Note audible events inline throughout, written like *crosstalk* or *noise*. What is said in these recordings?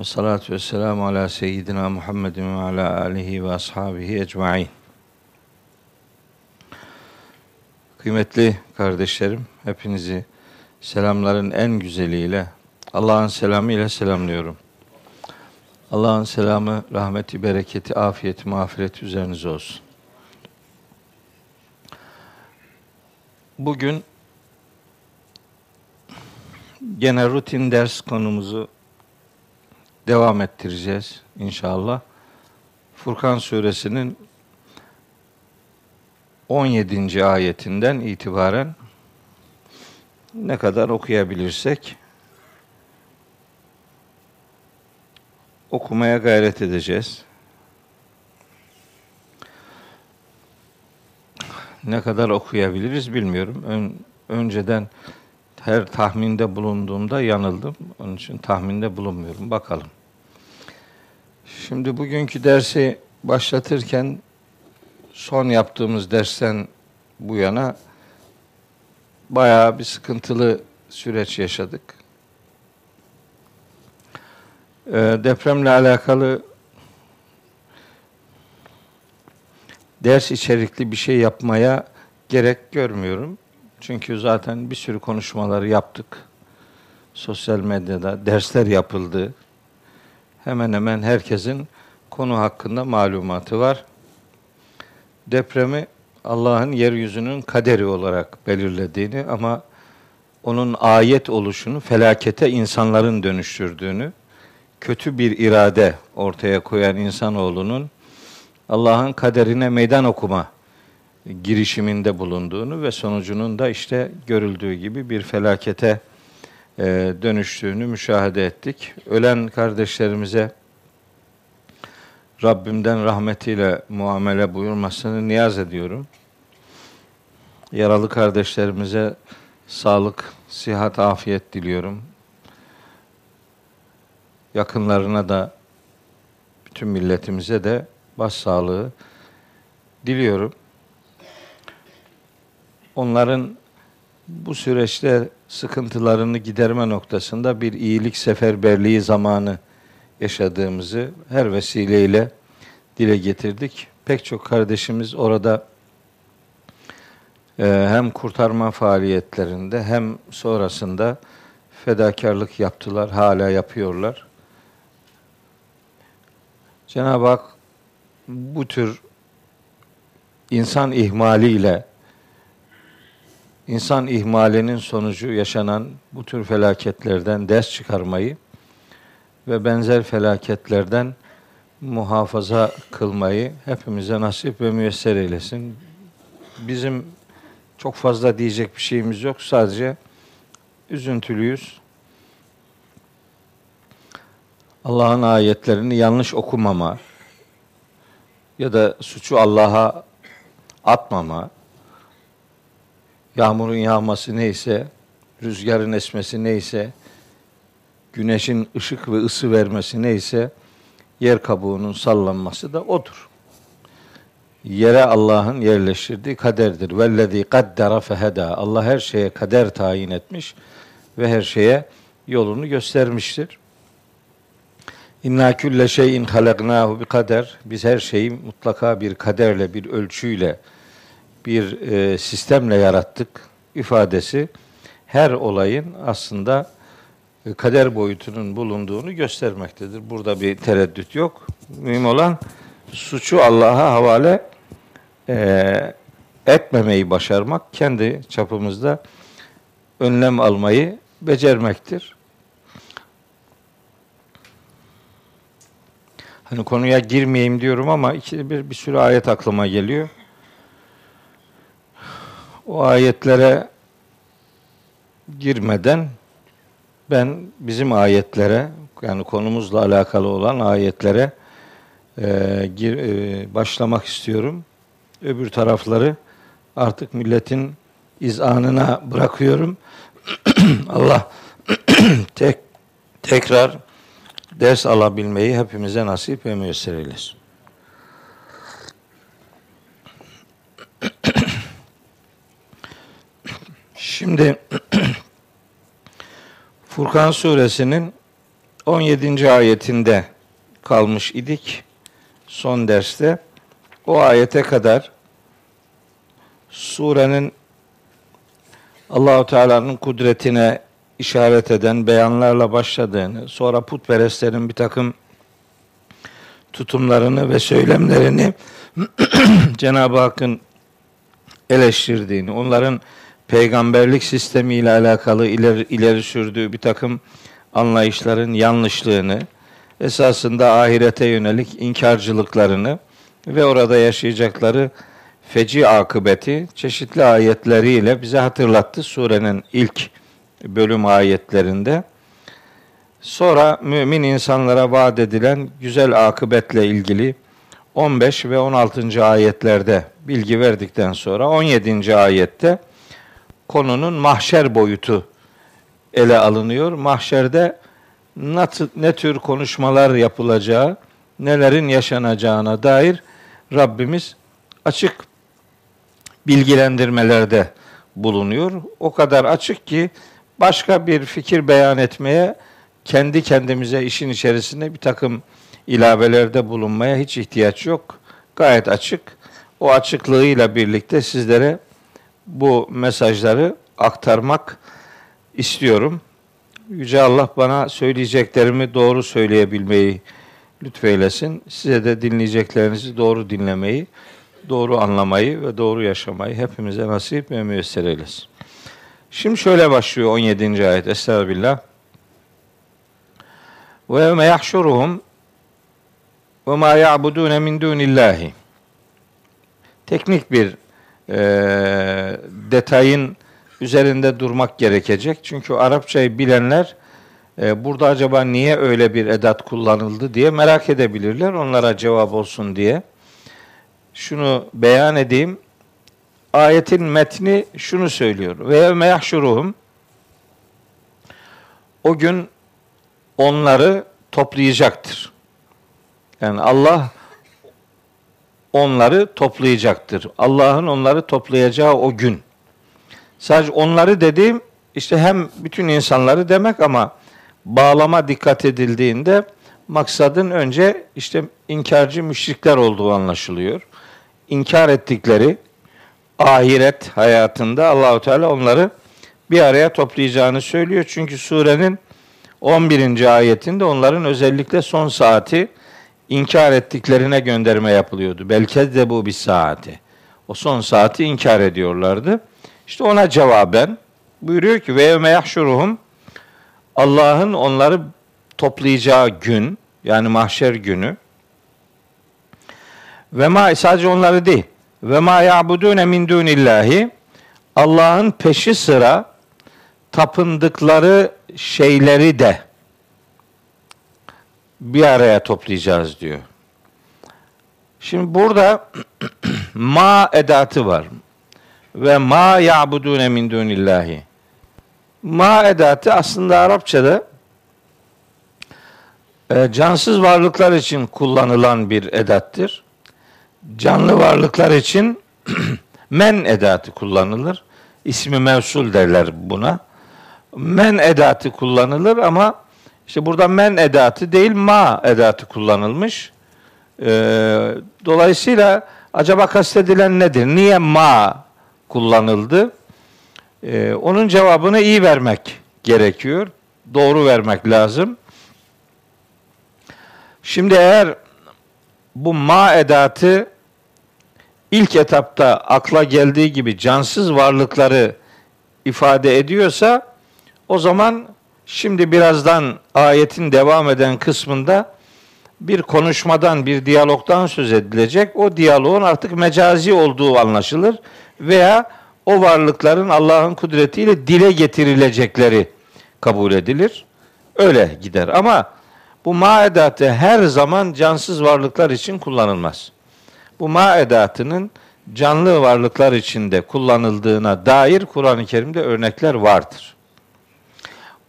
Ve salatu vesselamu ala seyyidina Muhammedin ve ala alihi ve ashabihi ecmaîn. Kıymetli kardeşlerim, hepinizi selamların en güzeliyle, Allah'ın selamı ile selamlıyorum. Allah'ın selamı, rahmeti, bereketi, afiyeti, mağfireti üzerinize olsun. Bugün gene rutin ders konumuzu devam ettireceğiz inşallah. Furkan suresinin 17. ayetinden itibaren ne kadar okuyabilirsek okumaya gayret edeceğiz. Ne kadar okuyabiliriz bilmiyorum. Ön, önceden her tahminde bulunduğumda yanıldım. Onun için tahminde bulunmuyorum. Bakalım. Şimdi bugünkü dersi başlatırken son yaptığımız dersten bu yana bayağı bir sıkıntılı süreç yaşadık. Ee, depremle alakalı ders içerikli bir şey yapmaya gerek görmüyorum. Çünkü zaten bir sürü konuşmaları yaptık. Sosyal medyada dersler yapıldı. Hemen hemen herkesin konu hakkında malumatı var. Depremi Allah'ın yeryüzünün kaderi olarak belirlediğini ama onun ayet oluşunu felakete insanların dönüştürdüğünü, kötü bir irade ortaya koyan insanoğlunun Allah'ın kaderine meydan okuma girişiminde bulunduğunu ve sonucunun da işte görüldüğü gibi bir felakete dönüştüğünü müşahede ettik. Ölen kardeşlerimize Rabbimden rahmetiyle muamele buyurmasını niyaz ediyorum. Yaralı kardeşlerimize sağlık, sihat, afiyet diliyorum. Yakınlarına da bütün milletimize de başsağlığı diliyorum. Onların bu süreçte sıkıntılarını giderme noktasında bir iyilik seferberliği zamanı yaşadığımızı her vesileyle dile getirdik. Pek çok kardeşimiz orada e, hem kurtarma faaliyetlerinde hem sonrasında fedakarlık yaptılar, hala yapıyorlar. Cenab-ı Hak bu tür insan ihmaliyle insan ihmalinin sonucu yaşanan bu tür felaketlerden ders çıkarmayı ve benzer felaketlerden muhafaza kılmayı hepimize nasip ve müyesser eylesin. Bizim çok fazla diyecek bir şeyimiz yok. Sadece üzüntülüyüz. Allah'ın ayetlerini yanlış okumama ya da suçu Allah'a atmama, yağmurun yağması neyse, rüzgarın esmesi neyse, güneşin ışık ve ısı vermesi neyse yer kabuğunun sallanması da odur. Yere Allah'ın yerleştirdiği kaderdir. Vellezî kaddera feheda. Allah her şeye kader tayin etmiş ve her şeye yolunu göstermiştir. İnna külle şeyin halaknahu bi kader. Biz her şeyi mutlaka bir kaderle, bir ölçüyle, bir e, sistemle yarattık ifadesi her olayın aslında e, kader boyutunun bulunduğunu göstermektedir. Burada bir tereddüt yok. Mühim olan suçu Allah'a havale e, etmemeyi başarmak, kendi çapımızda önlem almayı becermektir. Hani konuya girmeyeyim diyorum ama ikide bir bir sürü ayet aklıma geliyor. O ayetlere girmeden ben bizim ayetlere yani konumuzla alakalı olan ayetlere e, gir, e, başlamak istiyorum. Öbür tarafları artık milletin izanına bırakıyorum. *clears throat* Allah *clears throat* tek tekrar ders alabilmeyi hepimize nasip ve müyesser eylesin. Şimdi *clears throat* Furkan suresinin 17. ayetinde kalmış idik son derste. O ayete kadar surenin Allahu Teala'nın kudretine işaret eden beyanlarla başladığını, sonra putperestlerin bir takım tutumlarını ve söylemlerini *clears throat* Cenab-ı Hakk'ın eleştirdiğini, onların peygamberlik sistemiyle alakalı ileri, ileri sürdüğü bir takım anlayışların yanlışlığını, esasında ahirete yönelik inkarcılıklarını ve orada yaşayacakları feci akıbeti çeşitli ayetleriyle bize hatırlattı surenin ilk bölüm ayetlerinde. Sonra mümin insanlara vaat edilen güzel akıbetle ilgili 15 ve 16. ayetlerde bilgi verdikten sonra 17. ayette konunun mahşer boyutu ele alınıyor. Mahşerde ne tür konuşmalar yapılacağı, nelerin yaşanacağına dair Rabbimiz açık bilgilendirmelerde bulunuyor. O kadar açık ki başka bir fikir beyan etmeye, kendi kendimize işin içerisinde bir takım ilavelerde bulunmaya hiç ihtiyaç yok. Gayet açık. O açıklığıyla birlikte sizlere bu mesajları aktarmak istiyorum. Yüce Allah bana söyleyeceklerimi doğru söyleyebilmeyi lütfeylesin. Size de dinleyeceklerinizi doğru dinlemeyi, doğru anlamayı ve doğru yaşamayı hepimize nasip ve müyesser eylesin. Şimdi şöyle başlıyor 17. ayet. Estağfirullah. Ve yevme yahşuruhum ve ma ya'budune min dunillahi. Teknik bir e, detayın üzerinde durmak gerekecek. Çünkü Arapçayı bilenler e, burada acaba niye öyle bir edat kullanıldı diye merak edebilirler. Onlara cevap olsun diye. Şunu beyan edeyim. Ayetin metni şunu söylüyor. Ve yevme o gün onları toplayacaktır. Yani Allah onları toplayacaktır. Allah'ın onları toplayacağı o gün. Sadece onları dediğim işte hem bütün insanları demek ama bağlama dikkat edildiğinde maksadın önce işte inkarcı müşrikler olduğu anlaşılıyor. İnkar ettikleri ahiret hayatında Allahu Teala onları bir araya toplayacağını söylüyor. Çünkü surenin 11. ayetinde onların özellikle son saati inkar ettiklerine gönderme yapılıyordu. Belki de bu bir saati. O son saati inkar ediyorlardı. İşte ona cevaben buyuruyor ki ve yevme Allah'ın onları toplayacağı gün yani mahşer günü ve ma sadece onları değil ve ma ya'budune min dunillahi Allah'ın peşi sıra tapındıkları şeyleri de bir araya toplayacağız diyor. Şimdi burada *clears throat* ma edatı var. Ve ma ya'budune min dunillahi. Ma edatı aslında Arapçada e, cansız varlıklar için kullanılan bir edattır. Canlı varlıklar için *clears throat* men edatı kullanılır. İsmi mevsul derler buna. Men edatı kullanılır ama işte burada men edatı değil ma edatı kullanılmış. Ee, dolayısıyla acaba kastedilen nedir? Niye ma kullanıldı? Ee, onun cevabını iyi vermek gerekiyor. Doğru vermek lazım. Şimdi eğer bu ma edatı ilk etapta akla geldiği gibi cansız varlıkları ifade ediyorsa o zaman Şimdi birazdan ayetin devam eden kısmında bir konuşmadan, bir diyalogdan söz edilecek. O diyaloğun artık mecazi olduğu anlaşılır veya o varlıkların Allah'ın kudretiyle dile getirilecekleri kabul edilir. Öyle gider. Ama Bu ma edatı her zaman cansız varlıklar için kullanılmaz. Bu ma edatının canlı varlıklar içinde kullanıldığına dair Kur'an-ı Kerim'de örnekler vardır.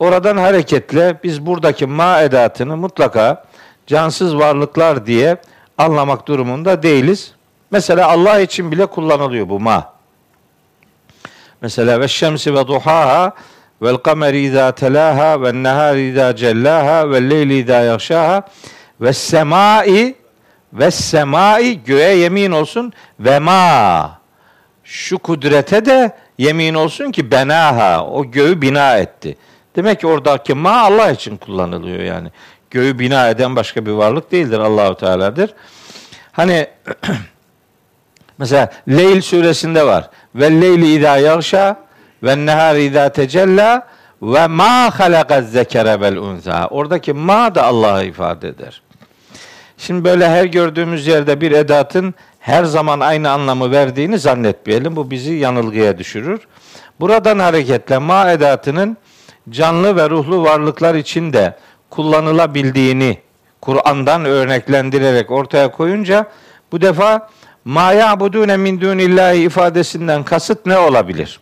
Oradan hareketle biz buradaki ma edatını mutlaka cansız varlıklar diye anlamak durumunda değiliz. Mesela Allah için bile kullanılıyor bu ma. Mesela ve şemsi ve duhaha vel kameri izâ telâha ve nehâri izâ cellâha ve leyli izâ yakşâha ve semai ve semai göğe yemin olsun ve ma şu kudrete de yemin olsun ki benaha o göğü bina etti. Demek ki oradaki ma Allah için kullanılıyor yani. Göğü bina eden başka bir varlık değildir. Allahu Teala'dır. Hani *clears throat* mesela Leyl suresinde var. Ve leyli izâ yağşâ ve nehâr izâ tecella ve ma halakaz zekere vel unza. Oradaki ma da Allah'ı ifade eder. Şimdi böyle her gördüğümüz yerde bir edatın her zaman aynı anlamı verdiğini zannetmeyelim. Bu bizi yanılgıya düşürür. Buradan hareketle ma edatının canlı ve ruhlu varlıklar için de kullanılabildiğini Kur'an'dan örneklendirerek ortaya koyunca bu defa ma ya'budune min dunillahi ifadesinden kasıt ne olabilir?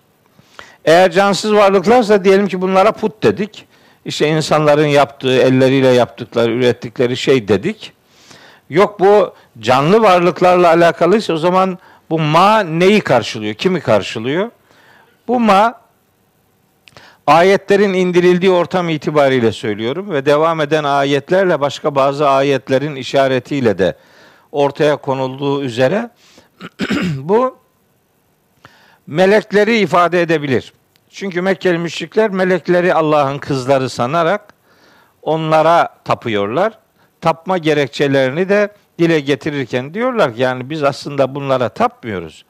Eğer cansız varlıklarsa diyelim ki bunlara put dedik. İşte insanların yaptığı, elleriyle yaptıkları, ürettikleri şey dedik. Yok bu canlı varlıklarla alakalıysa o zaman bu ma neyi karşılıyor? Kimi karşılıyor? Bu ma ayetlerin indirildiği ortam itibariyle söylüyorum ve devam eden ayetlerle başka bazı ayetlerin işaretiyle de ortaya konulduğu üzere *clears throat* bu melekleri ifade edebilir. Çünkü Mekkeli müşrikler melekleri Allah'ın kızları sanarak onlara tapıyorlar. Tapma gerekçelerini de dile getirirken diyorlar ki yani biz aslında bunlara tapmıyoruz.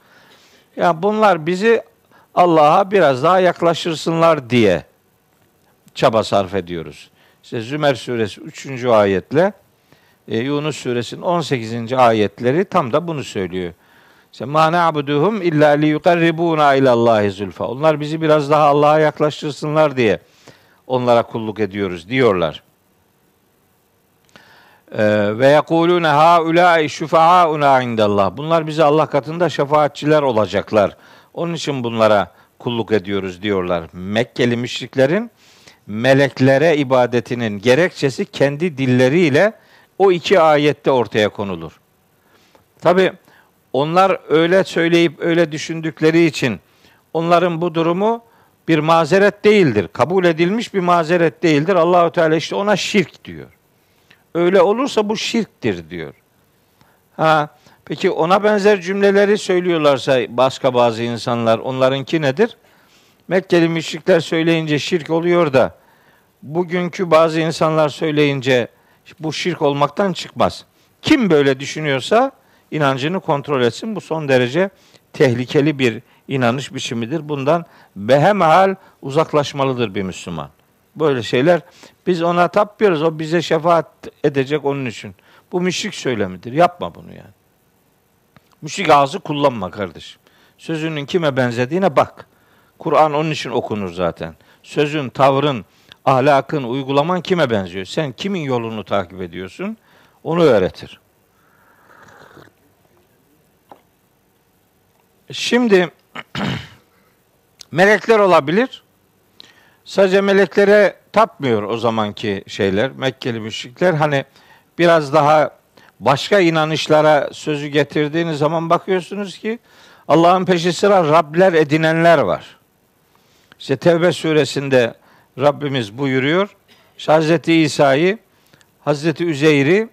Ya yani bunlar bizi Allah'a biraz daha yaklaşırsınlar diye çaba sarf ediyoruz. İşte Zümer suresi 3. ayetle e, Yunus suresinin 18. ayetleri tam da bunu söylüyor. İşte ma na'buduhum illa li yuqarribuna ila Allahi zulfa. Onlar bizi biraz daha Allah'a yaklaştırsınlar diye onlara kulluk ediyoruz diyorlar. Ee, ve yekulune haulâi şufa'auna indallah. Bunlar bize Allah katında şefaatçiler olacaklar. Onun için bunlara kulluk ediyoruz diyorlar. Mekkeli müşriklerin meleklere ibadetinin gerekçesi kendi dilleriyle o iki ayette ortaya konulur. Tabi onlar öyle söyleyip öyle düşündükleri için onların bu durumu bir mazeret değildir. Kabul edilmiş bir mazeret değildir. Allahu Teala işte ona şirk diyor. Öyle olursa bu şirktir diyor. Ha, peki ona benzer cümleleri söylüyorlarsa başka bazı insanlar onlarınki nedir? Mekkeli müşrikler söyleyince şirk oluyor da bugünkü bazı insanlar söyleyince bu şirk olmaktan çıkmaz. Kim böyle düşünüyorsa inancını kontrol etsin. Bu son derece tehlikeli bir inanış biçimidir. Bundan behemhal uzaklaşmalıdır bir Müslüman. Böyle şeyler biz ona tapıyoruz. O bize şefaat edecek onun için. Bu müşrik söylemidir. Yapma bunu yani. Müşrik ağzı kullanma kardeşim. Sözünün kime benzediğine bak. Kur'an onun için okunur zaten. Sözün, tavrın, ahlakın, uygulaman kime benziyor? Sen kimin yolunu takip ediyorsun? Onu öğretir. Şimdi *clears throat* melekler olabilir. Sadece meleklere tapmıyor o zamanki şeyler. Mekkeli müşrikler hani biraz daha başka inanışlara sözü getirdiğiniz zaman bakıyorsunuz ki Allah'ın peşi sıra Rabler edinenler var. İşte Tevbe suresinde Rabbimiz buyuruyor. İşte Hazreti İsa'yı, Hazreti Üzeyr'i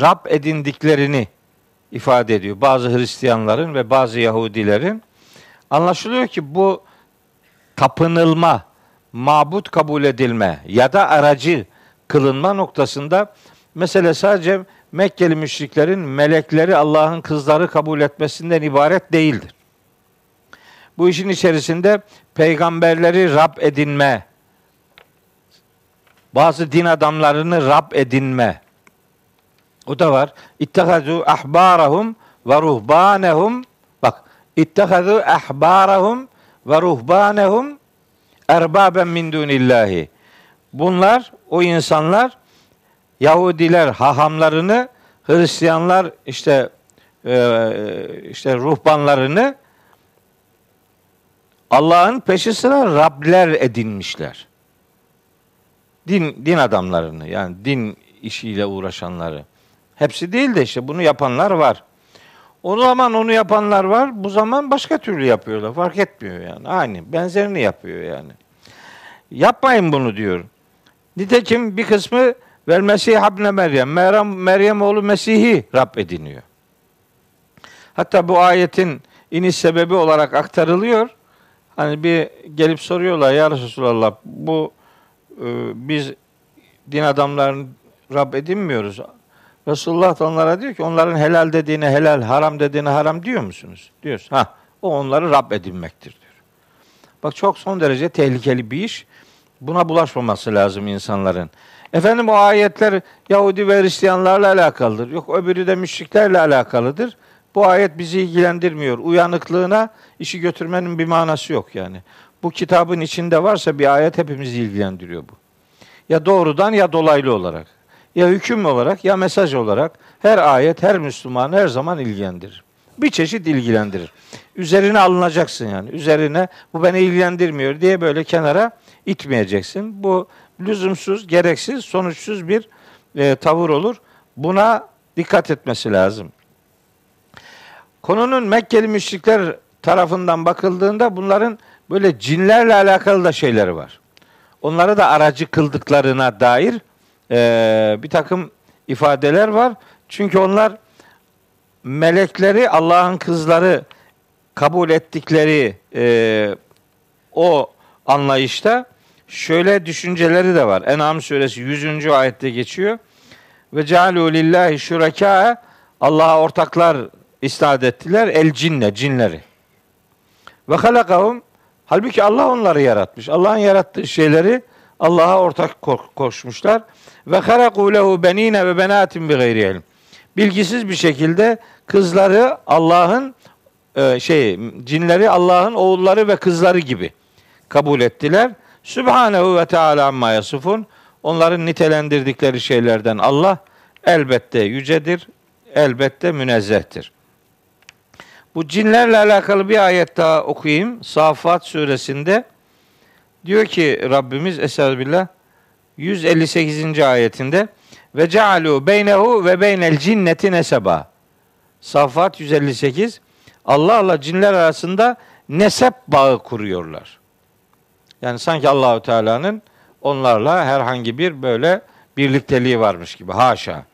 Rab edindiklerini ifade ediyor. Bazı Hristiyanların ve bazı Yahudilerin. Anlaşılıyor ki bu tapınılma, mabut kabul edilme ya da aracı kılınma noktasında mesele sadece Mekkeli müşriklerin melekleri Allah'ın kızları kabul etmesinden ibaret değildir. Bu işin içerisinde peygamberleri Rab edinme, bazı din adamlarını Rab edinme, o da var. İttehazu ahbarahum ve ruhbanehum bak ittehazu ahbarahum ve ruhbanehum erbaben min dunillahi. Bunlar o insanlar Yahudiler hahamlarını, Hristiyanlar işte e, işte ruhbanlarını Allah'ın peşi sıra Rabler edinmişler. Din, din adamlarını yani din işiyle uğraşanları. Hepsi değil de işte bunu yapanlar var. O zaman onu yapanlar var. Bu zaman başka türlü yapıyorlar. Fark etmiyor yani. Aynı. Benzerini yapıyor yani. Yapmayın bunu diyor. Nitekim bir kısmı vel Mesih habne Meryem. Meryem, Meryem oğlu Mesih'i Rab ediniyor. Hatta bu ayetin iniş sebebi olarak aktarılıyor. Hani bir gelip soruyorlar ya Resulallah bu e, biz din adamlarını Rab edinmiyoruz. Resulullah da onlara diyor ki onların helal dediğine helal, haram dediğine haram diyor musunuz? Diyoruz. Ha, o onları Rab edinmektir diyor. Bak çok son derece tehlikeli bir iş. Buna bulaşmaması lazım insanların. Efendim o ayetler Yahudi ve Hristiyanlarla alakalıdır. Yok öbürü de müşriklerle alakalıdır. Bu ayet bizi ilgilendirmiyor. Uyanıklığına işi götürmenin bir manası yok yani. Bu kitabın içinde varsa bir ayet hepimizi ilgilendiriyor bu. Ya doğrudan ya dolaylı olarak. Ya hüküm olarak ya mesaj olarak her ayet her Müslümanı her zaman ilgilendirir. Bir çeşit ilgilendirir. Üzerine alınacaksın yani. Üzerine bu beni ilgilendirmiyor diye böyle kenara itmeyeceksin. Bu lüzumsuz, gereksiz, sonuçsuz bir e, tavır olur. Buna dikkat etmesi lazım. Konunun Mekkeli müşrikler tarafından bakıldığında bunların böyle cinlerle alakalı da şeyleri var. Onları da aracı kıldıklarına dair e, bir takım ifadeler var. Çünkü onlar melekleri Allah'ın kızları kabul ettikleri e, o anlayışta şöyle düşünceleri de var. En'am suresi 100. ayette geçiyor. Ve cealu lillahi şureka Allah'a ortaklar istad ettiler. El cinne, cinleri. Ve halakahum halbuki Allah onları yaratmış. Allah'ın yarattığı şeyleri Allah'a ortak koşmuşlar. Ve haraku lehu benine ve benatin bi gayri ilm. Bilgisiz bir şekilde kızları Allah'ın e, şey cinleri Allah'ın oğulları ve kızları gibi kabul ettiler. Sübhanehu ve Teala amma yasufun. Onların nitelendirdikleri şeylerden Allah elbette yücedir, elbette münezzehtir. Bu cinlerle alakalı bir ayet daha okuyayım. Safat suresinde diyor ki Rabbimiz Estağfirullah 158. ayetinde ve cealu beynehu ve beynel cinneti neseba. Safat 158 Allah'la cinler arasında nesep bağı kuruyorlar. Yani sanki Allahü Teala'nın onlarla herhangi bir böyle birlikteliği varmış gibi. Haşa.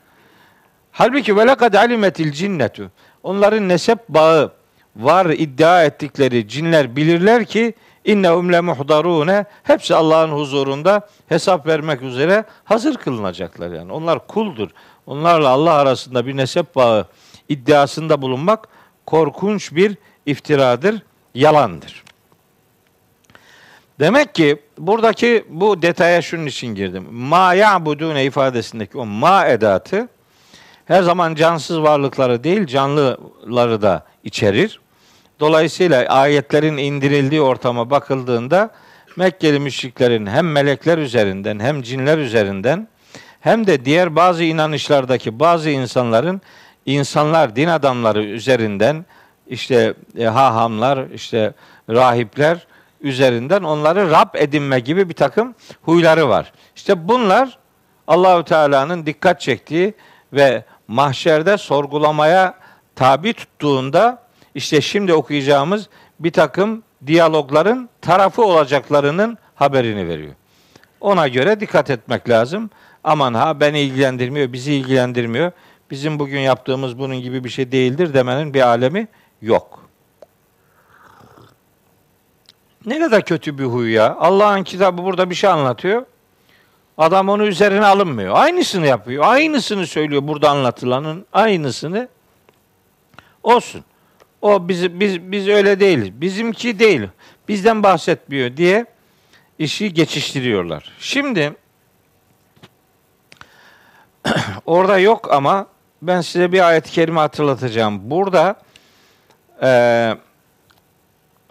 Halbuki ve lekad alimetil cinnetu. Onların nesep bağı var iddia ettikleri cinler bilirler ki innehum le muhdarune hepsi Allah'ın huzurunda hesap vermek üzere hazır kılınacaklar yani. Onlar kuldur. Onlarla Allah arasında bir nesep bağı iddiasında bulunmak korkunç bir iftiradır, yalandır. Demek ki buradaki bu detaya şunun için girdim. Ma ya'budune ifadesindeki o ma edatı her zaman cansız varlıkları değil canlıları da içerir. Dolayısıyla ayetlerin indirildiği ortama bakıldığında Mekkeli müşriklerin hem melekler üzerinden hem cinler üzerinden hem de diğer bazı inanışlardaki bazı insanların insanlar, din adamları üzerinden işte e, hahamlar, işte rahipler üzerinden onları Rab edinme gibi bir takım huyları var. İşte bunlar Allahü Teala'nın dikkat çektiği ve mahşerde sorgulamaya tabi tuttuğunda işte şimdi okuyacağımız bir takım diyalogların tarafı olacaklarının haberini veriyor. Ona göre dikkat etmek lazım. Aman ha beni ilgilendirmiyor, bizi ilgilendirmiyor. Bizim bugün yaptığımız bunun gibi bir şey değildir demenin bir alemi yok. Ne kadar kötü bir huy ya. Allah'ın kitabı burada bir şey anlatıyor. Adam onu üzerine alınmıyor. Aynısını yapıyor. Aynısını söylüyor burada anlatılanın aynısını. Olsun. O biz biz biz öyle değiliz. Bizimki değil. Bizden bahsetmiyor diye işi geçiştiriyorlar. Şimdi *clears throat* orada yok ama ben size bir ayet-i kerime hatırlatacağım. Burada e,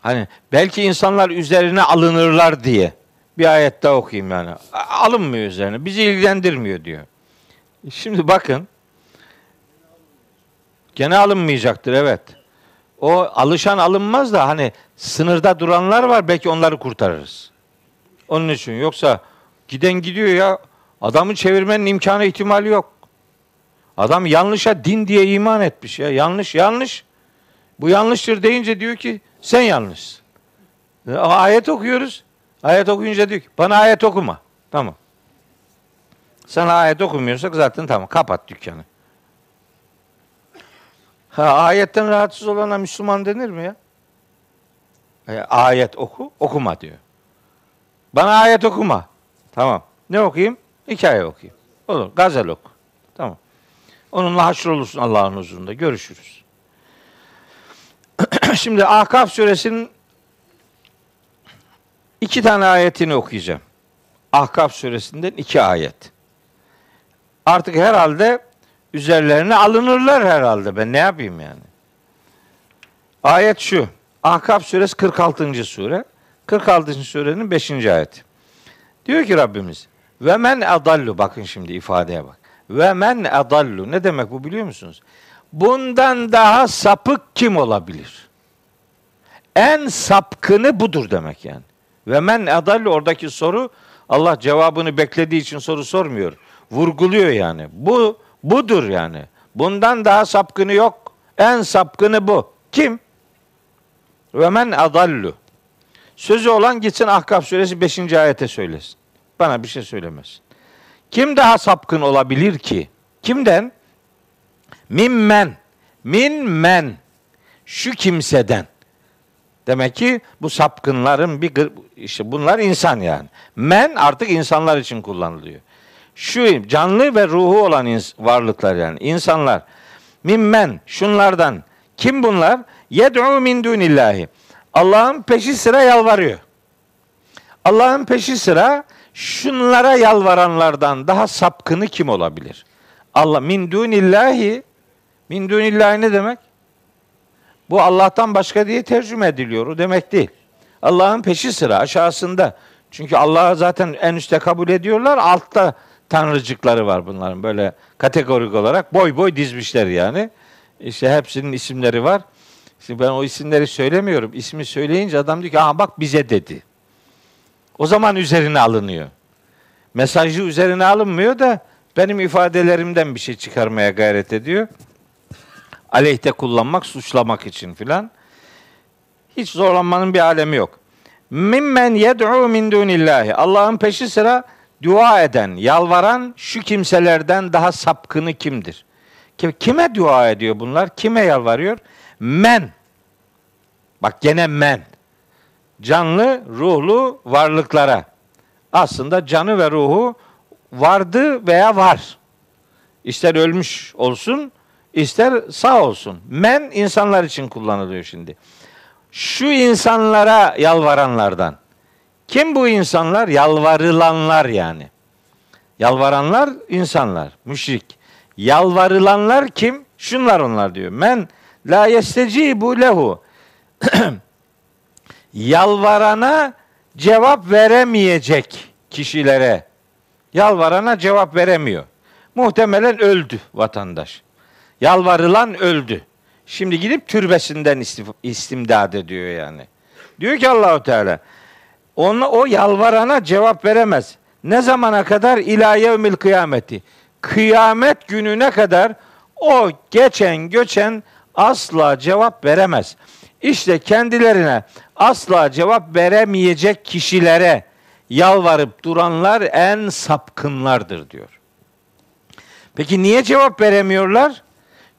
hani belki insanlar üzerine alınırlar diye bir ayet daha okuyayım yani. Alınmıyor üzerine. Bizi ilgilendirmiyor diyor. Şimdi bakın. Gene alınmayacaktır evet. O alışan alınmaz da hani sınırda duranlar var belki onları kurtarırız. Onun için yoksa giden gidiyor ya adamı çevirmenin imkanı ihtimali yok. Adam yanlışa din diye iman etmiş ya. Yanlış yanlış. Bu yanlıştır deyince diyor ki sen yanlışsın. Ayet okuyoruz. Ayet okuyunca diyor ki bana ayet okuma. Tamam. Sen ayet okumuyorsak zaten tamam kapat dükkanı. Ha, ayetten rahatsız olana Müslüman denir mi ya? E, ayet oku, okuma diyor. Bana ayet okuma. Tamam. Ne okuyayım? Hikaye okuyayım. Olur. Gazel oku. Tamam. Onunla haşr olursun Allah'ın huzurunda. Görüşürüz. Şimdi Ahkaf suresinin iki tane ayetini okuyacağım. Ahkaf suresinden iki ayet. Artık herhalde üzerlerine alınırlar herhalde. Ben ne yapayım yani? Ayet şu. Ahkaf suresi 46. sure. 46. surenin 5. ayeti. Diyor ki Rabbimiz ve men adallu bakın şimdi ifadeye bak. Ve men adallu ne demek bu biliyor musunuz? Bundan daha sapık kim olabilir? En sapkını budur demek yani. Ve men adallu oradaki soru Allah cevabını beklediği için soru sormuyor. Vurguluyor yani. Bu budur yani. Bundan daha sapkını yok. En sapkını bu. Kim? Ve men adallu. Sözü olan gitsin Ahkaf suresi 5. ayete söylesin. Bana bir şey söylemez. Kim daha sapkın olabilir ki? Kimden? Mimmen. Min men. Şu kimseden. Demek ki bu sapkınların bir işte bunlar insan yani. Men artık insanlar için kullanılıyor. Şu canlı ve ruhu olan varlıklar yani insanlar. Mimmen şunlardan. Kim bunlar? Yed'u min dunillahi. Allah'ın peşi sıra yalvarıyor. Allah'ın peşi sıra şunlara yalvaranlardan daha sapkını kim olabilir? Allah min dunillahi min dunillahi ne demek? Bu Allah'tan başka diye tercüme ediliyor. O demek değil. Allah'ın peşi sıra aşağısında. Çünkü Allah'ı zaten en üstte kabul ediyorlar. Altta tanrıcıkları var bunların böyle kategorik olarak boy boy dizmişler yani. İşte hepsinin isimleri var. Şimdi ben o isimleri söylemiyorum. İsmi söyleyince adam diyor ki aha bak bize dedi. O zaman üzerine alınıyor. Mesajı üzerine alınmıyor da benim ifadelerimden bir şey çıkarmaya gayret ediyor. Aleyhte kullanmak, suçlamak için filan. Hiç zorlanmanın bir alemi yok. Mimmen yed'u min dunillahi. Allah'ın peşi sıra dua eden, yalvaran şu kimselerden daha sapkını kimdir? Kime dua ediyor bunlar? Kime yalvarıyor? Men. Bak gene men. Canlı, ruhlu varlıklara. Aslında canı ve ruhu vardı veya var. İster ölmüş olsun, ister sağ olsun. Men insanlar için kullanılıyor şimdi. Şu insanlara yalvaranlardan. Kim bu insanlar? Yalvarılanlar yani. Yalvaranlar insanlar, müşrik. Yalvarılanlar kim? Şunlar onlar diyor. Men la yestecibu lehu. *clears throat* Yalvarana cevap veremeyecek kişilere. Yalvarana cevap veremiyor. Muhtemelen öldü vatandaş. Yalvarılan öldü. Şimdi gidip türbesinden istimdad ediyor yani. Diyor ki Allahu Teala ona, o yalvarana cevap veremez. Ne zamana kadar? İlâ yevmil kıyameti. Kıyamet gününe kadar o geçen göçen asla cevap veremez. İşte kendilerine asla cevap veremeyecek kişilere yalvarıp duranlar en sapkınlardır diyor. Peki niye cevap veremiyorlar?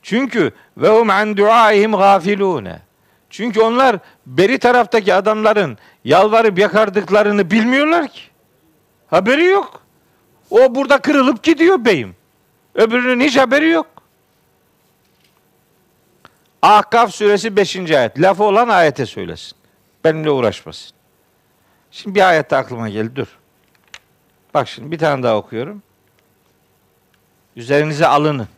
Çünkü ve hum an duaihim gafilune. Çünkü onlar beri taraftaki adamların yalvarıp yakardıklarını bilmiyorlar ki. Haberi yok. O burada kırılıp gidiyor beyim. Öbürünün hiç haberi yok. Ahkaf suresi 5. ayet. Lafı olan ayete söylesin. Benimle uğraşmasın. Şimdi bir ayet aklıma geldi. Dur. Bak şimdi bir tane daha okuyorum. Üzerinize alının.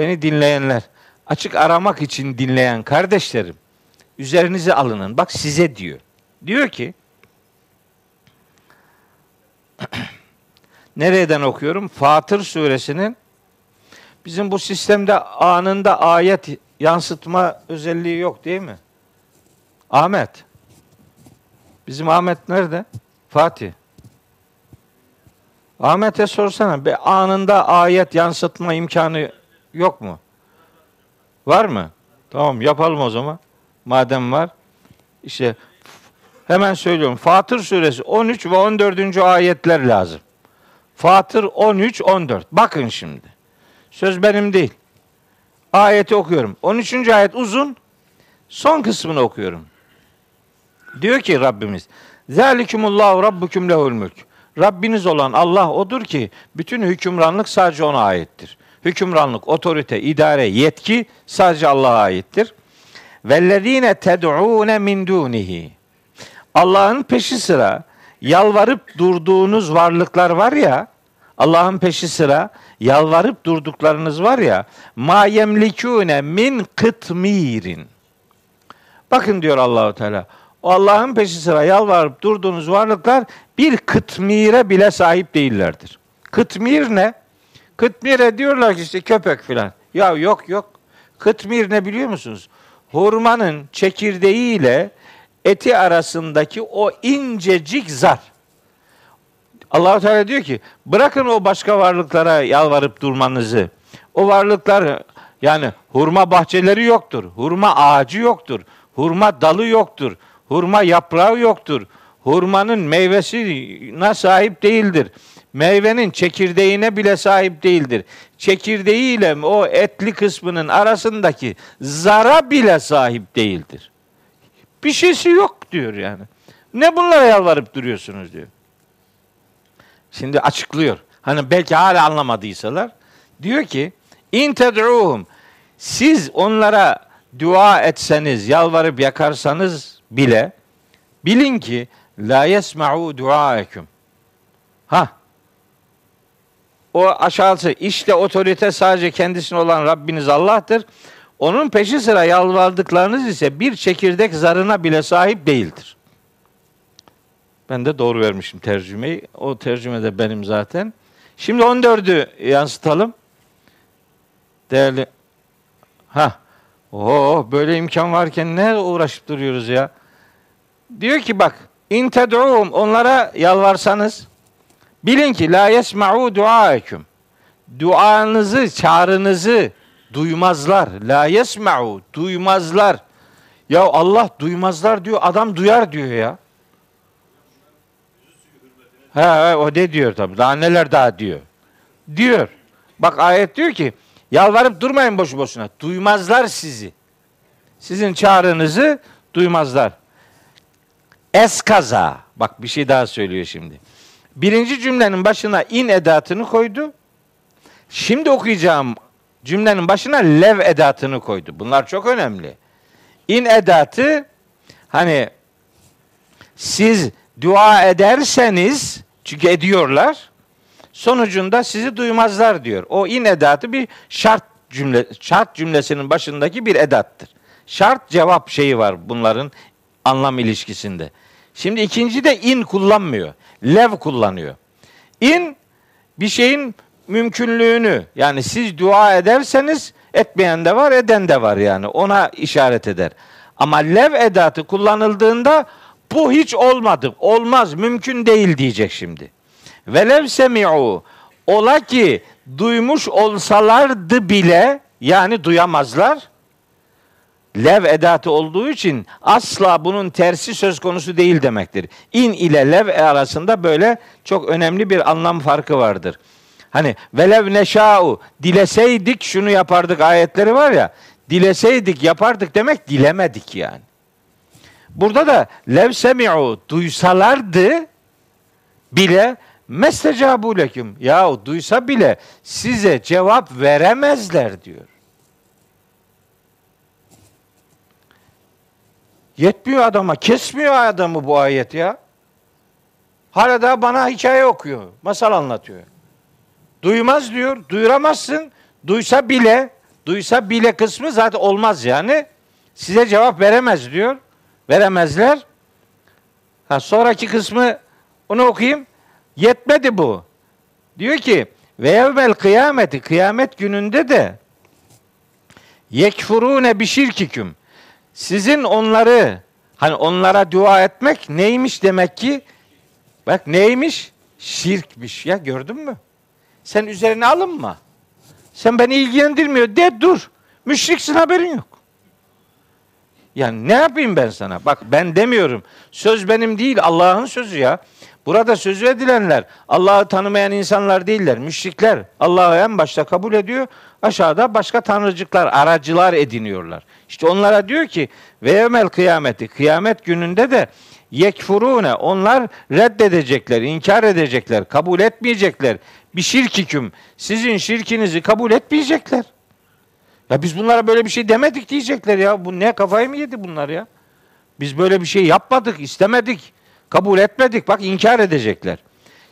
Beni dinleyenler, açık aramak için dinleyen kardeşlerim, üzerinize alının. Bak size diyor. Diyor ki *clears throat* Nereden okuyorum? Fatır suresinin bizim bu sistemde anında ayet yansıtma özelliği yok değil mi? Ahmet. Bizim Ahmet nerede? Fatih. Ahmet'e sorsana. Bir anında ayet yansıtma imkanı yok mu? Var mı? Tamam yapalım o zaman. Madem var. İşte hemen söylüyorum. Fatır suresi 13 ve 14. ayetler lazım. Fatır 13 14. Bakın şimdi. Söz benim değil. Ayeti okuyorum. 13. ayet uzun. Son kısmını okuyorum. Diyor ki Rabbimiz Zalikumullahu rabbukum lehul mülk. Rabbiniz olan Allah odur ki bütün hükümranlık sadece ona aittir. Hükümranlık, otorite, idare, yetki sadece Allah'a aittir. Vellezine ted'une min dunihi. Allah'ın peşi sıra yalvarıp durduğunuz varlıklar var ya, Allah'ın peşi sıra yalvarıp durduklarınız var ya, ma yemlikune min kıtmirin. Bakın diyor Allahu Teala. O Allah'ın peşi sıra yalvarıp durduğunuz varlıklar bir kıtmire bile sahip değillerdir. Kıtmir ne? Kıtmire diyorlar ki işte köpek filan. Ya yok yok. Kıtmir ne biliyor musunuz? Hurmanın çekirdeği ile eti arasındaki o incecik zar. allah Teala diyor ki bırakın o başka varlıklara yalvarıp durmanızı. O varlıklar yani hurma bahçeleri yoktur. Hurma ağacı yoktur. Hurma dalı yoktur. Hurma yaprağı yoktur. Hurmanın meyvesine sahip değildir. Meyvenin çekirdeğine bile sahip değildir. Çekirdeğiyle o etli kısmının arasındaki zara bile sahip değildir. Bir şeysi yok diyor yani. Ne bunlara yalvarıp duruyorsunuz diyor. Şimdi açıklıyor. Hani belki hala anlamadıysalar. Diyor ki in ted'uhum siz onlara dua etseniz, yalvarıp yakarsanız bile bilin ki la yesma'u duaekum. Ha. O aşağısı işte otorite sadece kendisine olan Rabbiniz Allah'tır. Onun peşi sıra yalvardıklarınız ise bir çekirdek zarına bile sahip değildir. Ben de doğru vermişim tercümeyi. O tercüme de benim zaten. Şimdi 14'ü yansıtalım. Değerli Ha. Oo böyle imkan varken ne uğraşıp duruyoruz ya? Diyor ki bak in ted'uhum onlara yalvarsanız bilin ki la yesma'u duaekum. Duanızı, çağrınızı duymazlar. La yesma'u duymazlar. Ya Allah duymazlar diyor. Adam duyar diyor ya. Ha, o de diyor tabi. Daha neler daha diyor. Diyor. Bak ayet diyor ki yalvarıp durmayın boşu boşuna. Duymazlar sizi. Sizin çağrınızı duymazlar. Eskaza. Bak bir şey daha söylüyor şimdi. Birinci cümlenin başına in edatını koydu. Şimdi okuyacağım cümlenin başına lev edatını koydu. Bunlar çok önemli. İn edatı hani siz dua ederseniz çünkü ediyorlar sonucunda sizi duymazlar diyor. O in edatı bir şart cümle şart cümlesinin başındaki bir edattır. Şart cevap şeyi var bunların anlam ilişkisinde. Şimdi ikinci de in kullanmıyor. Lev kullanıyor. In bir şeyin mümkünlüğünü yani siz dua ederseniz etmeyen de var eden de var yani ona işaret eder. Ama lev edatı kullanıldığında bu hiç olmadı. Olmaz, mümkün değil diyecek şimdi. Velev semi'u ola ki duymuş olsalardı bile yani duyamazlar. Lev edatı olduğu için asla bunun tersi söz konusu değil demektir. İn ile lev arasında böyle çok önemli bir anlam farkı vardır. Hani velev neşa'u dileseydik şunu yapardık ayetleri var ya. Dileseydik yapardık demek dilemedik yani. Burada da lev semi'u duysalardı bile mestecabu leküm. Ya duysa bile size cevap veremezler diyor. Yetmiyor adama, kesmiyor adamı bu ayet ya. Hala da bana hikaye okuyor, masal anlatıyor. Duymaz diyor, duyuramazsın. Duysa bile, duysa bile kısmı zaten olmaz yani. Size cevap veremez diyor. Veremezler. Ha, sonraki kısmı onu okuyayım. Yetmedi bu. Diyor ki ve yevmel kıyameti kıyamet gününde de yekfurune bi şirkiküm. Sizin onları hani onlara dua etmek neymiş demek ki? Bak neymiş? Şirkmiş ya gördün mü? Sen üzerine alınma. Sen beni ilgilendirmiyor de dur. Müşriksin haberin yok. Yani ne yapayım ben sana? Bak ben demiyorum. Söz benim değil Allah'ın sözü ya. Burada sözü edilenler Allah'ı tanımayan insanlar değiller. Müşrikler Allah'ı en başta kabul ediyor. Aşağıda başka tanrıcıklar, aracılar ediniyorlar. İşte onlara diyor ki ve yevmel kıyameti kıyamet gününde de yekfurune onlar reddedecekler, inkar edecekler, kabul etmeyecekler. Bir şirkiküm sizin şirkinizi kabul etmeyecekler. Ya biz bunlara böyle bir şey demedik diyecekler ya. Bu ne kafayı mı yedi bunlar ya? Biz böyle bir şey yapmadık, istemedik, kabul etmedik. Bak inkar edecekler.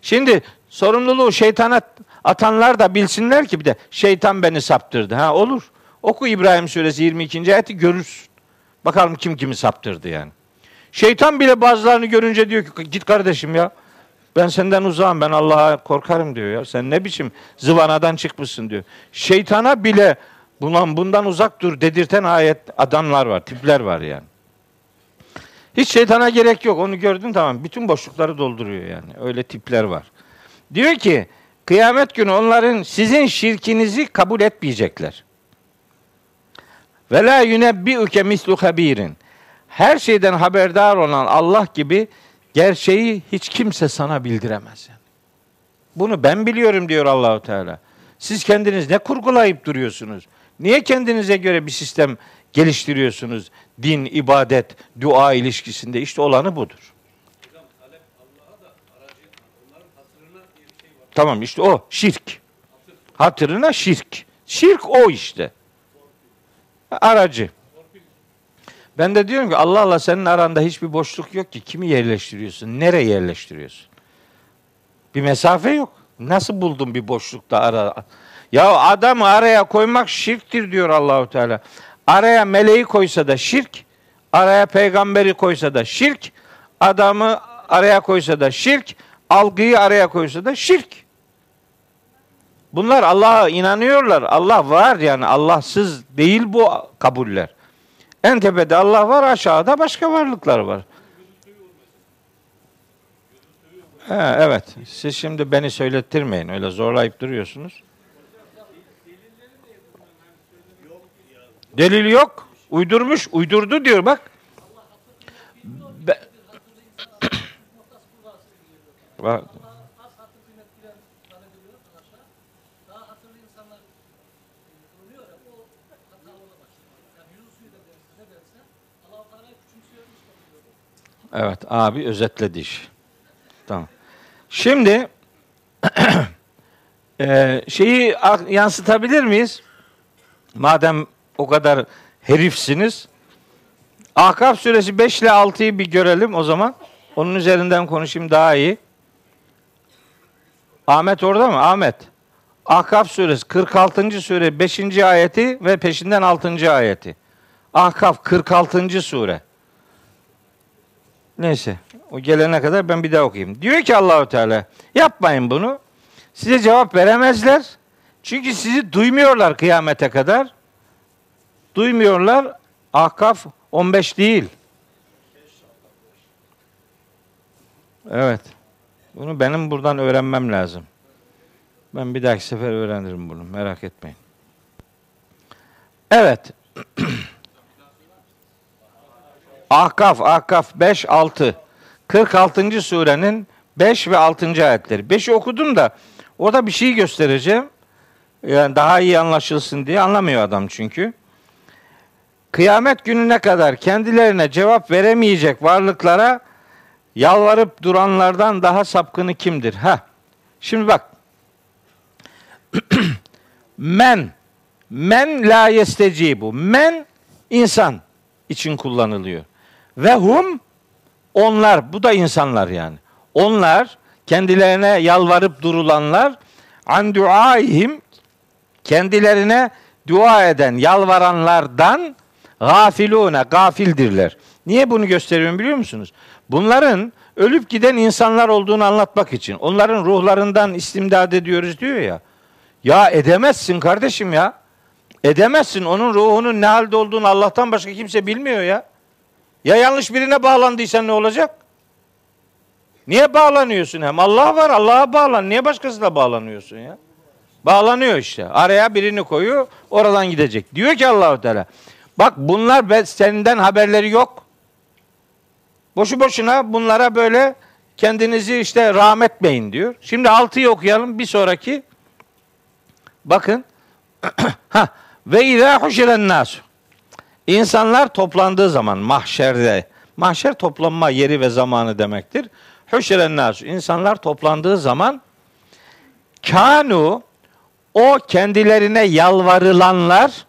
Şimdi sorumluluğu şeytana atanlar da bilsinler ki bir de şeytan beni saptırdı. Ha olur. Oku İbrahim suresi 22. ayeti görürsün. Bakalım kim kimi saptırdı yani. Şeytan bile bazılarını görünce diyor ki git kardeşim ya. Ben senden uzağım ben Allah'a korkarım diyor ya. Sen ne biçim zıvanadan çıkmışsın diyor. Şeytana bile bundan, bundan uzak dur dedirten ayet adamlar var, tipler var yani. Hiç şeytana gerek yok. Onu gördün tamam. Bütün boşlukları dolduruyor yani. Öyle tipler var. Diyor ki kıyamet günü onların sizin şirkinizi kabul etmeyecekler. Ve la yunebbi'uke mislu habirin. Her şeyden haberdar olan Allah gibi gerçeği hiç kimse sana bildiremez yani. Bunu ben biliyorum diyor Allahu Teala. Siz kendiniz ne kurgulayıp duruyorsunuz? Niye kendinize göre bir sistem geliştiriyorsunuz? Din, ibadet, dua ilişkisinde işte olanı budur. Tamam işte o şirk. Hatırına şirk. Şirk o işte. Aracı. Ben de diyorum ki Allah Allah senin aranda hiçbir boşluk yok ki. Kimi yerleştiriyorsun? Nereye yerleştiriyorsun? Bir mesafe yok. Nasıl buldun bir boşlukta ara? Ya adamı araya koymak şirktir diyor Allahu Teala. Araya meleği koysa da şirk, araya peygamberi koysa da şirk, adamı araya koysa da şirk, algıyı araya koysa da şirk. Bunlar Allah'a inanıyorlar. Allah var yani Allahsız değil bu kabuller. En tepede Allah var, aşağıda başka varlıklar var. He, evet. Siz şimdi beni söylettirmeyin. Öyle zorlayıp duruyorsunuz. Delil yok. Uydurmuş. Uydurdu diyor bak. *clears throat* Bak. Evet abi özetledi iş. Tamam. Şimdi *clears throat* e, şeyi yansıtabilir miyiz? Madem o kadar herifsiniz. Ahkaf suresi 5 ile 6'yı bir görelim o zaman. Onun üzerinden konuşayım daha iyi. Ahmet orada mı? Ahmet. Ahkaf suresi 46. sure 5. ayeti ve peşinden 6. ayeti. Ahkaf 46. sure. Neyse. O gelene kadar ben bir daha okuyayım. Diyor ki Allahu Teala yapmayın bunu. Size cevap veremezler. Çünkü sizi duymuyorlar kıyamete kadar. Duymuyorlar. Ahkaf 15 değil. Evet. Bunu benim buradan öğrenmem lazım. Ben bir dahaki sefer öğrenirim bunu. Merak etmeyin. Evet. *clears throat* Ahkaf, Ahkaf 5, 6. 46. surenin 5 ve 6. ayetleri. 5'i okudum da orada bir şey göstereceğim. Yani daha iyi anlaşılsın diye anlamıyor adam çünkü. Kıyamet gününe kadar kendilerine cevap veremeyecek varlıklara yalvarıp duranlardan daha sapkını kimdir? Ha. Şimdi bak. *clears throat* men men la yestecibu. Men insan için kullanılıyor. Ve hum onlar bu da insanlar yani. Onlar kendilerine yalvarıp durulanlar an duaihim kendilerine dua eden yalvaranlardan gafilune gafildirler. Niye bunu gösteriyorum biliyor musunuz? Bunların ölüp giden insanlar olduğunu anlatmak için. Onların ruhlarından istimdad ediyoruz diyor ya. Ya edemezsin kardeşim ya. Edemezsin. Onun ruhunun ne halde olduğunu Allah'tan başka kimse bilmiyor ya. Ya yanlış birine bağlandıysan ne olacak? Niye bağlanıyorsun hem? Allah var Allah'a bağlan. Niye başkasına bağlanıyorsun ya? Bağlanıyor işte. Araya birini koyuyor. Oradan gidecek. Diyor ki Allahu Teala. Bak bunlar senden haberleri yok. Boşu boşuna bunlara böyle kendinizi işte rahmetmeyin diyor. Şimdi altıyı okuyalım. Bir sonraki bakın *clears throat* ha ve izâ huşiren nasu İnsanlar toplandığı zaman mahşerde mahşer toplanma yeri ve zamanı demektir. Nasu insanlar toplandığı zaman kanu o kendilerine yalvarılanlar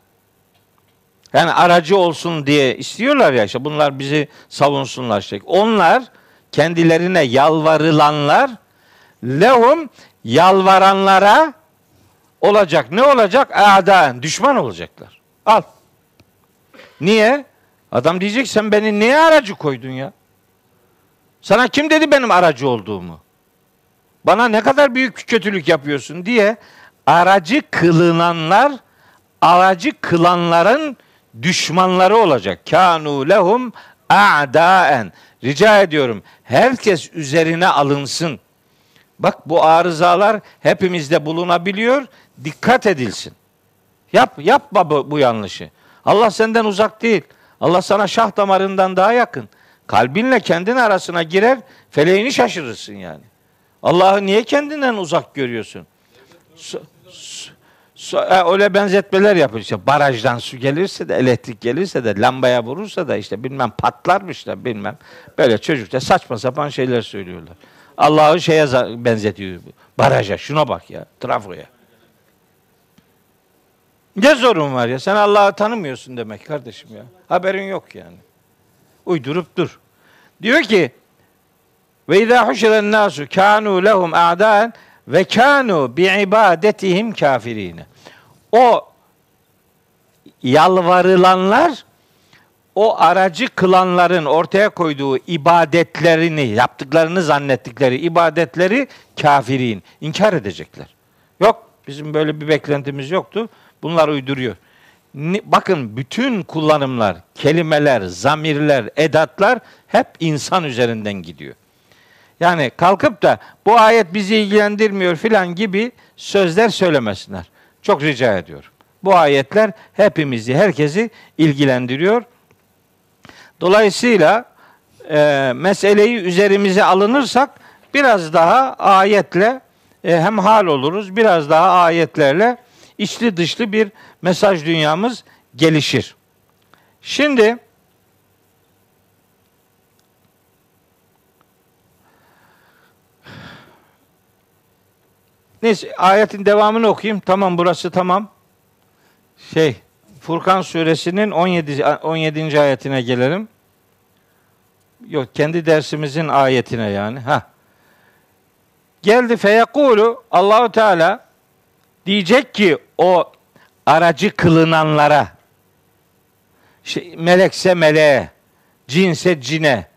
yani aracı olsun diye istiyorlar ya işte bunlar bizi savunsunlar işte. Onlar kendilerine yalvarılanlar lehum yalvaranlara olacak. Ne olacak? A'da düşman olacaklar. Al. Niye? Adam diyecek sen beni niye aracı koydun ya? Sana kim dedi benim aracı olduğumu? Bana ne kadar büyük kötülük yapıyorsun diye aracı kılınanlar aracı kılanların düşmanları olacak. Kanu lehum a'daen. Rica ediyorum herkes üzerine alınsın. Bak bu arızalar hepimizde bulunabiliyor. Dikkat edilsin. Yap, yapma bu, bu yanlışı. Allah senden uzak değil. Allah sana şah damarından daha yakın. Kalbinle kendin arasına girer, feleğini şaşırırsın yani. Allah'ı niye kendinden uzak görüyorsun? Su, su, su, e, öyle benzetmeler yapıyor. İşte barajdan su gelirse de, elektrik gelirse de, lambaya vurursa da işte bilmem patlarmış da bilmem. Böyle çocukça saçma sapan şeyler söylüyorlar. Allah'ı şeye benzetiyor. Baraja şuna bak ya, trafoya. Ne zorun var ya? Sen Allah'ı tanımıyorsun demek kardeşim ya. Haberin yok yani. Uydurup dur. Diyor ki ve izâ huşiren nâsu kânû lehum a'dâen ve kânû bi ibadetihim kafirine. O yalvarılanlar o aracı kılanların ortaya koyduğu ibadetlerini, yaptıklarını zannettikleri ibadetleri kafirin inkar edecekler. Yok bizim böyle bir beklentimiz yoktu. Bunlar uyduruyor. Bakın bütün kullanımlar, kelimeler, zamirler, edatlar hep insan üzerinden gidiyor. Yani kalkıp da bu ayet bizi ilgilendirmiyor filan gibi sözler söylemesinler. Çok rica ediyorum. Bu ayetler hepimizi, herkesi ilgilendiriyor. Dolayısıyla e, meseleyi üzerimize alınırsak biraz daha ayetle e, hem hal oluruz, biraz daha ayetlerle içli dışlı bir mesaj dünyamız gelişir. Şimdi Neyse ayetin devamını okuyayım. Tamam burası tamam. Şey Furkan suresinin 17 17. ayetine gelelim. Yok kendi dersimizin ayetine yani. Ha. Geldi feyekulu Allahu Teala diyecek ki o aracı kılınanlara şey, melekse meleğe, cinse cine,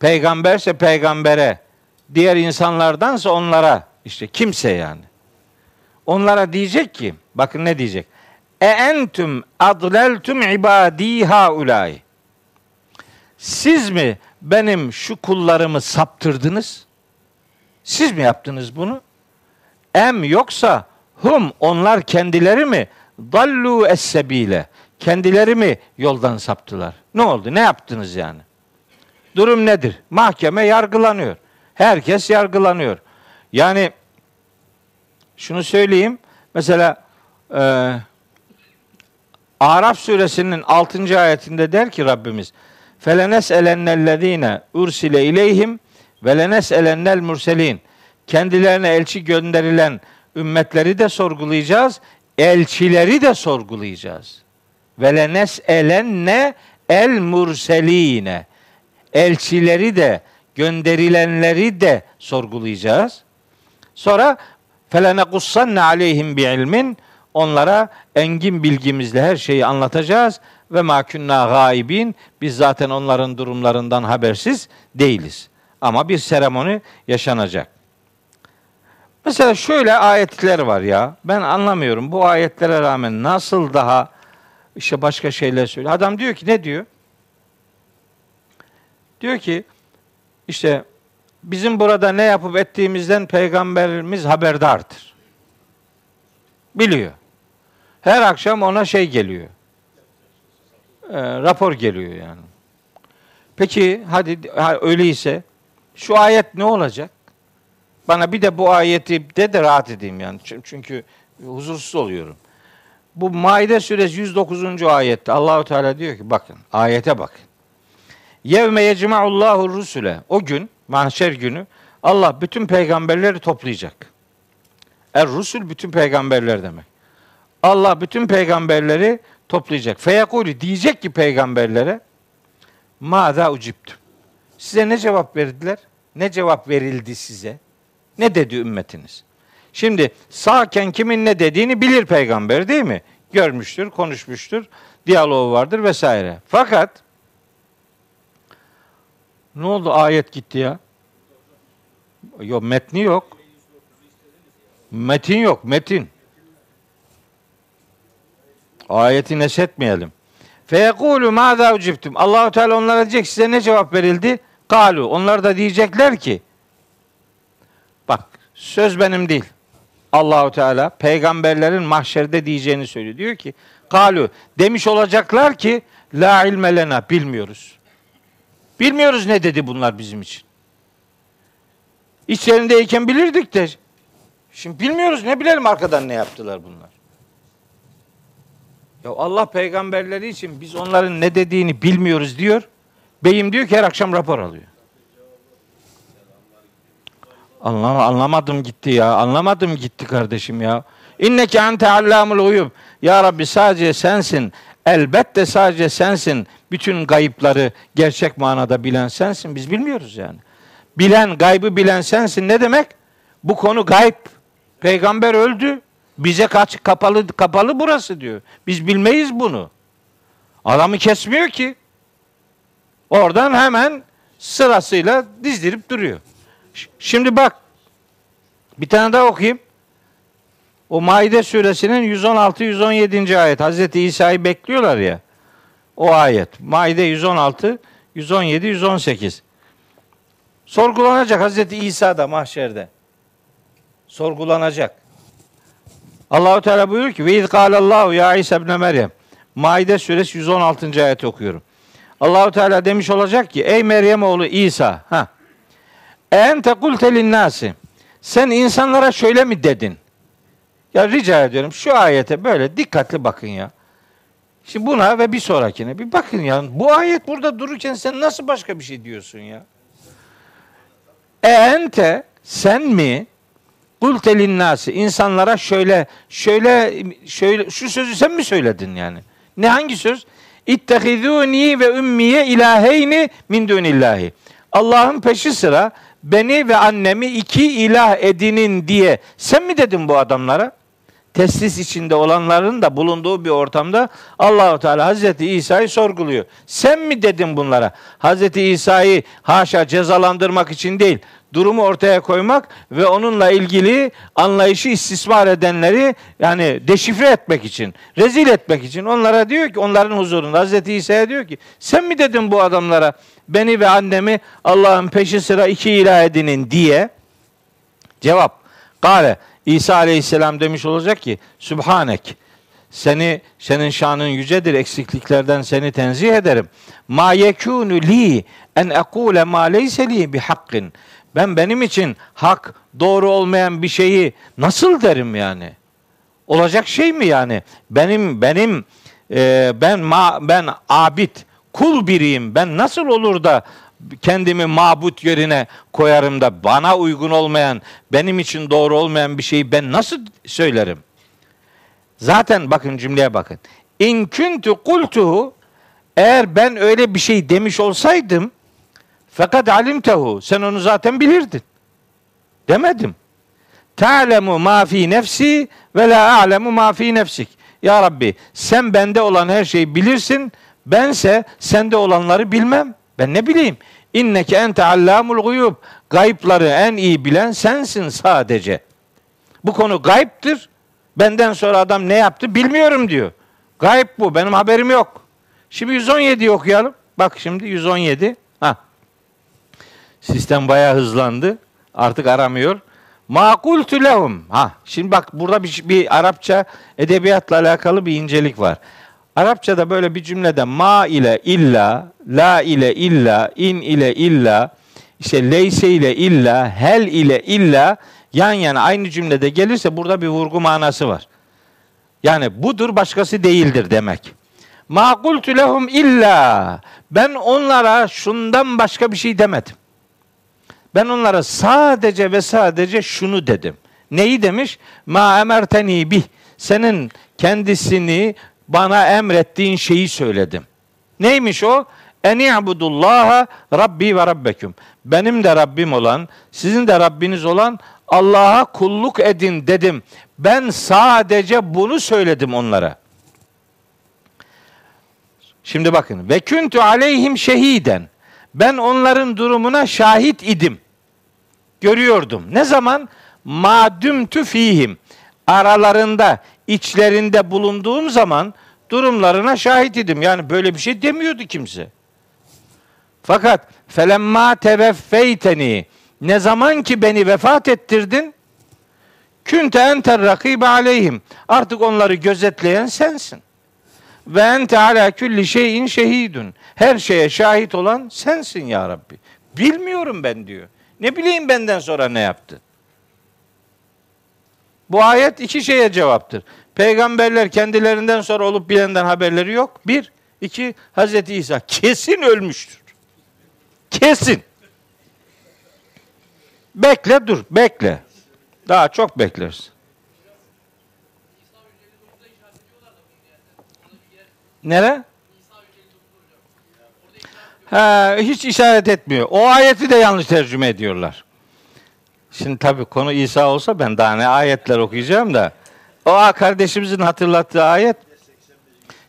peygamberse peygambere, diğer insanlardansa onlara işte kimse yani. Onlara diyecek ki bakın ne diyecek? E entüm adleltum ibadi haulay. Siz mi benim şu kullarımı saptırdınız? Siz mi yaptınız bunu? Em yoksa hum onlar kendileri mi dallu essebile kendileri mi yoldan saptılar? Ne oldu? Ne yaptınız yani? Durum nedir? Mahkeme yargılanıyor. Herkes yargılanıyor. Yani şunu söyleyeyim. Mesela e, Araf suresinin 6. ayetinde der ki Rabbimiz Felenes elennellezine ursile ileyhim ve lenes elennel murselin kendilerine elçi gönderilen ümmetleri de sorgulayacağız, elçileri de sorgulayacağız. Ve lenes elenne el murseline elçileri de gönderilenleri de sorgulayacağız. Sonra felene kussanne aleyhim bi ilmin onlara engin bilgimizle her şeyi anlatacağız ve ma kunna gaibin biz zaten onların durumlarından habersiz değiliz. Ama bir seremoni yaşanacak. Mesela şöyle ayetler var ya. Ben anlamıyorum. Bu ayetlere rağmen nasıl daha işte başka şeyler söylüyor. Adam diyor ki ne diyor? Diyor ki işte bizim burada ne yapıp ettiğimizden peygamberimiz haberdardır. Biliyor. Her akşam ona şey geliyor. E, rapor geliyor yani. Peki hadi öyleyse şu ayet ne olacak? Bana bir de bu ayeti de de rahat edeyim yani. Çünkü huzursuz oluyorum. Bu Maide suresi 109. ayette Allahu Teala diyor ki bakın ayete bakın. Yevme yecma'ullahu rusule. O gün mahşer günü Allah bütün peygamberleri toplayacak. Er rusul bütün peygamberler demek. Allah bütün peygamberleri toplayacak. Feyekuli diyecek ki peygamberlere Mâzâ uciptüm. Size ne cevap verdiler? Ne cevap verildi size? Ne dedi ümmetiniz? Şimdi sağken kimin ne dediğini bilir peygamber değil mi? Görmüştür, konuşmuştur, diyaloğu vardır vesaire. Fakat ne oldu ayet gitti ya? Yok metni yok. Metin yok, metin. Ayeti nesetmeyelim. Feyekulu mâzâ uciptum. Allahu Teala onlara diyecek size ne cevap verildi? Kalu. Onlar da diyecekler ki söz benim değil. Allahu Teala peygamberlerin mahşerde diyeceğini söylüyor. Diyor ki kalu demiş olacaklar ki la ilme bilmiyoruz. Bilmiyoruz ne dedi bunlar bizim için. İçlerindeyken bilirdik de şimdi bilmiyoruz ne bilelim arkadan ne yaptılar bunlar. Ya Allah peygamberleri için biz onların ne dediğini bilmiyoruz diyor. Beyim diyor ki her akşam rapor alıyor. Anlam anlamadım gitti ya. Anlamadım gitti kardeşim ya. İnneke ente allamul uyub. Ya Rabbi sadece sensin. Elbette sadece sensin. Bütün gayıpları gerçek manada bilen sensin. Biz bilmiyoruz yani. Bilen, gaybı bilen sensin. Ne demek? Bu konu gayb. Peygamber öldü. Bize kaç kapalı kapalı burası diyor. Biz bilmeyiz bunu. Adamı kesmiyor ki. Oradan hemen sırasıyla dizdirip duruyor. Şimdi bak. Bir tane daha okuyayım. O Maide suresinin 116 117. ayet. Hazreti İsa'yı bekliyorlar ya. O ayet. Maide 116 117 118. Sorgulanacak Hazreti İsa da mahşerde. Sorgulanacak. Allahu Teala buyuruyor ki ve iz Allahu ya İsa ibn Meryem. Maide suresi 116. ayet okuyorum. Allahu Teala demiş olacak ki ey Meryem oğlu İsa ha. En tekulte nasi. Sen insanlara şöyle mi dedin? Ya rica ediyorum şu ayete böyle dikkatli bakın ya. Şimdi buna ve bir sonrakine bir bakın ya. Bu ayet burada dururken sen nasıl başka bir şey diyorsun ya? E ente sen mi Kultelin nasi insanlara şöyle şöyle şöyle şu sözü sen mi söyledin yani? Ne hangi söz? İttehizuni ve ümmiye ilaheyni min dunillahi. Allah'ın peşi sıra beni ve annemi iki ilah edinin diye sen mi dedin bu adamlara? Teslis içinde olanların da bulunduğu bir ortamda Allahu Teala Hazreti İsa'yı sorguluyor. Sen mi dedin bunlara? Hazreti İsa'yı haşa cezalandırmak için değil, durumu ortaya koymak ve onunla ilgili anlayışı istismar edenleri yani deşifre etmek için, rezil etmek için onlara diyor ki onların huzurunda Hazreti İsa'ya diyor ki sen mi dedin bu adamlara beni ve annemi Allah'ın peşi sıra iki ilah edinin diye cevap Kale İsa aleyhisselam demiş olacak ki Sübhanek seni senin şanın yücedir eksikliklerden seni tenzih ederim. Ma yekunu li en ekule ma leyse li bi hakkin. Ben benim için hak, doğru olmayan bir şeyi nasıl derim yani? Olacak şey mi yani? Benim benim e, ben ma, ben abid, kul biriyim. Ben nasıl olur da kendimi mabut yerine koyarım da bana uygun olmayan, benim için doğru olmayan bir şeyi ben nasıl söylerim? Zaten bakın cümleye bakın. İn kuntu kultuhu eğer ben öyle bir şey demiş olsaydım fakat alimtehu. Sen onu zaten bilirdin. Demedim. Ta'lemu ma fi nefsi ve la a'lemu ma fi nefsik. Ya Rabbi sen bende olan her şeyi bilirsin. Bense sende olanları bilmem. Ben ne bileyim? İnneke ente allamul guyub. Gayıpları en iyi bilen sensin sadece. Bu konu gayiptir. Benden sonra adam ne yaptı bilmiyorum diyor. Gayip bu. Benim haberim yok. Şimdi 117 okuyalım. Bak şimdi 117. Sistem bayağı hızlandı. Artık aramıyor. Makultu lehum. Ha, şimdi bak burada bir, bir Arapça edebiyatla alakalı bir incelik var. Arapçada böyle bir cümlede ma ile illa, la ile illa, in ile illa, işte leyse ile illa, hel ile illa yan yana aynı cümlede gelirse burada bir vurgu manası var. Yani budur başkası değildir demek. Ma kultu lehum illa. Ben onlara şundan başka bir şey demedim. Ben onlara sadece ve sadece şunu dedim. Neyi demiş? Ma emerteni bih. Senin kendisini bana emrettiğin şeyi söyledim. Neymiş o? En i'budullaha rabbi ve rabbeküm. Benim de Rabbim olan, sizin de Rabbiniz olan Allah'a kulluk edin dedim. Ben sadece bunu söyledim onlara. Şimdi bakın. Ve küntü aleyhim şehiden. Ben onların durumuna şahit idim. Görüyordum. Ne zaman? Madüm tüfihim. Aralarında, içlerinde bulunduğum zaman durumlarına şahit idim. Yani böyle bir şey demiyordu kimse. Fakat felemma teveffeyteni ne zaman ki beni vefat ettirdin künte enter rakibe aleyhim. Artık onları gözetleyen sensin. Ve ente ala külli şeyin şehidun. Her şeye şahit olan sensin ya Rabbi. Bilmiyorum ben diyor. Ne bileyim benden sonra ne yaptı? Bu ayet iki şeye cevaptır. Peygamberler kendilerinden sonra olup bilenden haberleri yok. Bir. iki Hazreti İsa kesin ölmüştür. Kesin. Bekle dur, bekle. Daha çok beklersin. Nere? Ha, hiç işaret etmiyor. O ayeti de yanlış tercüme ediyorlar. Şimdi tabii konu İsa olsa ben daha ne ayetler okuyacağım da o kardeşimizin hatırlattığı ayet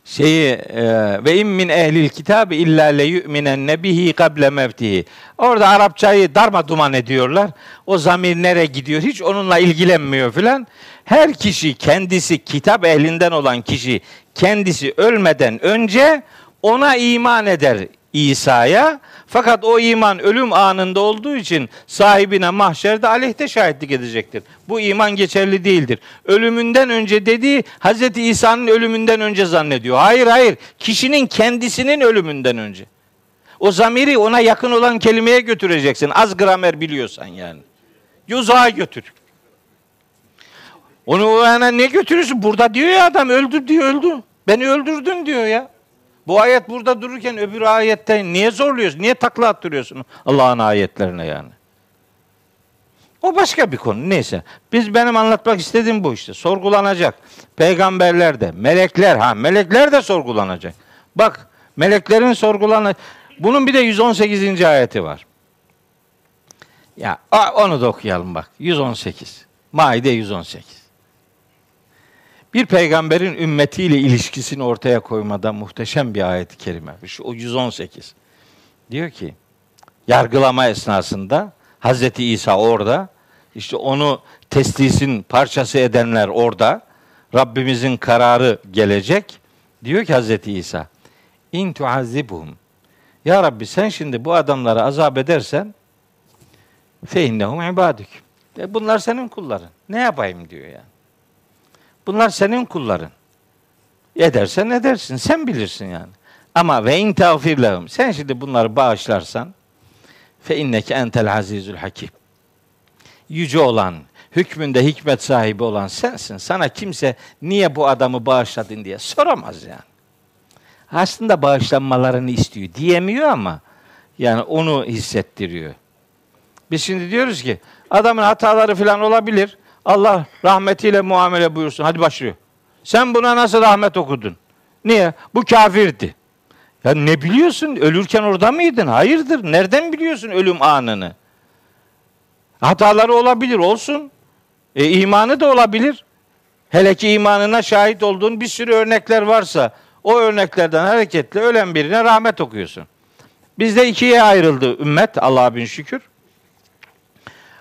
şeyi e, ve in min ehlil kitabı illa le yu'minen bihi kable mevtihi. Orada Arapçayı darma duman ediyorlar. O zamir nereye gidiyor? Hiç onunla ilgilenmiyor filan. Her kişi kendisi kitap ehlinden olan kişi kendisi ölmeden önce ona iman eder İsa'ya. Fakat o iman ölüm anında olduğu için sahibine mahşerde aleyhte şahitlik edecektir. Bu iman geçerli değildir. Ölümünden önce dediği Hz. İsa'nın ölümünden önce zannediyor. Hayır hayır. Kişinin kendisinin ölümünden önce. O zamiri ona yakın olan kelimeye götüreceksin. Az gramer biliyorsan yani. Yuzağa götür. Onu yani ne götürürsün? Burada diyor ya adam öldür diyor öldü. Beni öldürdün diyor ya. Bu ayet burada dururken öbür ayette niye zorluyorsun? Niye takla attırıyorsun Allah'ın ayetlerine yani? O başka bir konu. Neyse. Biz benim anlatmak istediğim bu işte. Sorgulanacak. Peygamberler de, melekler ha, melekler de sorgulanacak. Bak, meleklerin sorgulanacak. Bunun bir de 118. ayeti var. Ya onu da okuyalım bak. 118. Maide 118 bir peygamberin ümmetiyle ilişkisini ortaya koymada muhteşem bir ayet-i kerime. Şu o 118. Diyor ki yargılama esnasında Hazreti İsa orada işte onu teslisin parçası edenler orada. Rabbimizin kararı gelecek. Diyor ki Hazreti İsa İn tuazzibuhum Ya Rabbi sen şimdi bu adamları azap edersen fe innehum ibadük. E bunlar senin kulların. Ne yapayım diyor yani. Bunlar senin kulların. Edersen edersin. Sen bilirsin yani. Ama ve in tağfir lehum. Sen şimdi bunları bağışlarsan fe inneke entel azizül hakim. Yüce olan, hükmünde hikmet sahibi olan sensin. Sana kimse niye bu adamı bağışladın diye soramaz yani. Aslında bağışlanmalarını istiyor. Diyemiyor ama yani onu hissettiriyor. Biz şimdi diyoruz ki adamın hataları falan olabilir. Allah rahmetiyle muamele buyursun. Hadi başlıyor. Sen buna nasıl rahmet okudun? Niye? Bu kafirdi. Ya ne biliyorsun? Ölürken orada mıydın? Hayırdır. Nereden biliyorsun ölüm anını? Hataları olabilir, olsun. E, imanı da olabilir. Hele ki imanına şahit olduğun bir sürü örnekler varsa o örneklerden hareketle ölen birine rahmet okuyorsun. Bizde ikiye ayrıldı ümmet Allah'a bin şükür.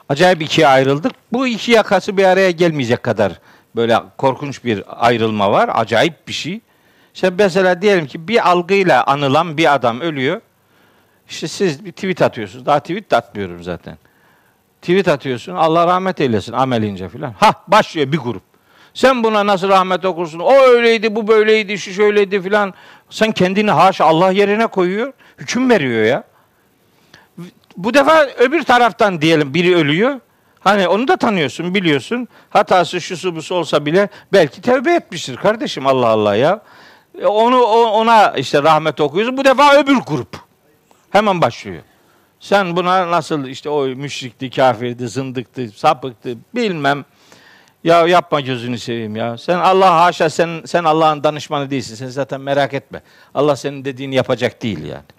Acayip ikiye ayrıldık. Bu iki yakası bir araya gelmeyecek kadar böyle korkunç bir ayrılma var. Acayip bir şey. İşte mesela diyelim ki bir algıyla anılan bir adam ölüyor. İşte siz bir tweet atıyorsunuz. Daha tweet de atmıyorum zaten. Tweet atıyorsun. Allah rahmet eylesin amelince filan. Ha başlıyor bir grup. Sen buna nasıl rahmet okursun? O öyleydi, bu böyleydi, şu şöyleydi filan. Sen kendini haşa Allah yerine koyuyor. Hüküm veriyor ya. Bu defa öbür taraftan diyelim biri ölüyor. Hani onu da tanıyorsun, biliyorsun. Hatası şusu busu olsa bile belki tevbe etmiştir kardeşim Allah Allah ya. E, onu ona işte rahmet okuyorsun. Bu defa öbür grup. Hemen başlıyor. Sen buna nasıl işte o müşrikti, kafirdi, zındıktı, sapıktı bilmem. Ya yapma gözünü seveyim ya. Sen Allah haşa sen sen Allah'ın danışmanı değilsin. Sen zaten merak etme. Allah senin dediğini yapacak değil yani.